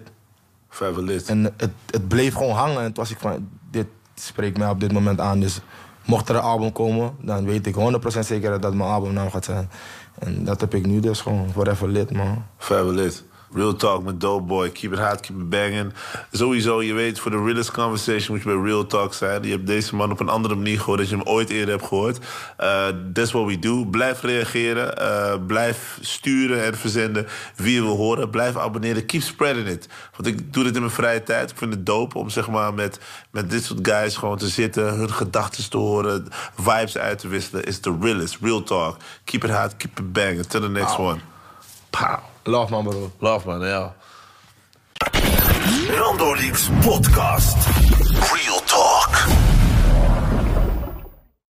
Forever Lit. En het, het bleef gewoon hangen. En toen was ik van, dit spreekt mij op dit moment aan. Dus mocht er een album komen, dan weet ik 100% zeker dat mijn albumnaam gaat zijn. En dat heb ik nu dus gewoon forever lid, man. Forever Lit. Real Talk met Dope Boy. Keep it hot, keep it banging. Sowieso, je weet, voor de realest conversation moet je bij Real Talk zijn. Je hebt deze man op een andere manier gehoord dan je hem ooit eerder hebt gehoord. Uh, that's what we do. Blijf reageren. uh, blijf sturen en verzenden wie je wil horen. Blijf abonneren. Keep spreading it. Want ik doe dit in mijn vrije tijd. Ik vind het dope om zeg maar, met, met dit soort guys gewoon te zitten. Hun gedachten te horen. Vibes uit te wisselen. Is the realest. Real Talk. Keep it hot, keep it banging. Till the next one. Pow. Love man, bro. Love man, ja. Randoliefs podcast. Real talk.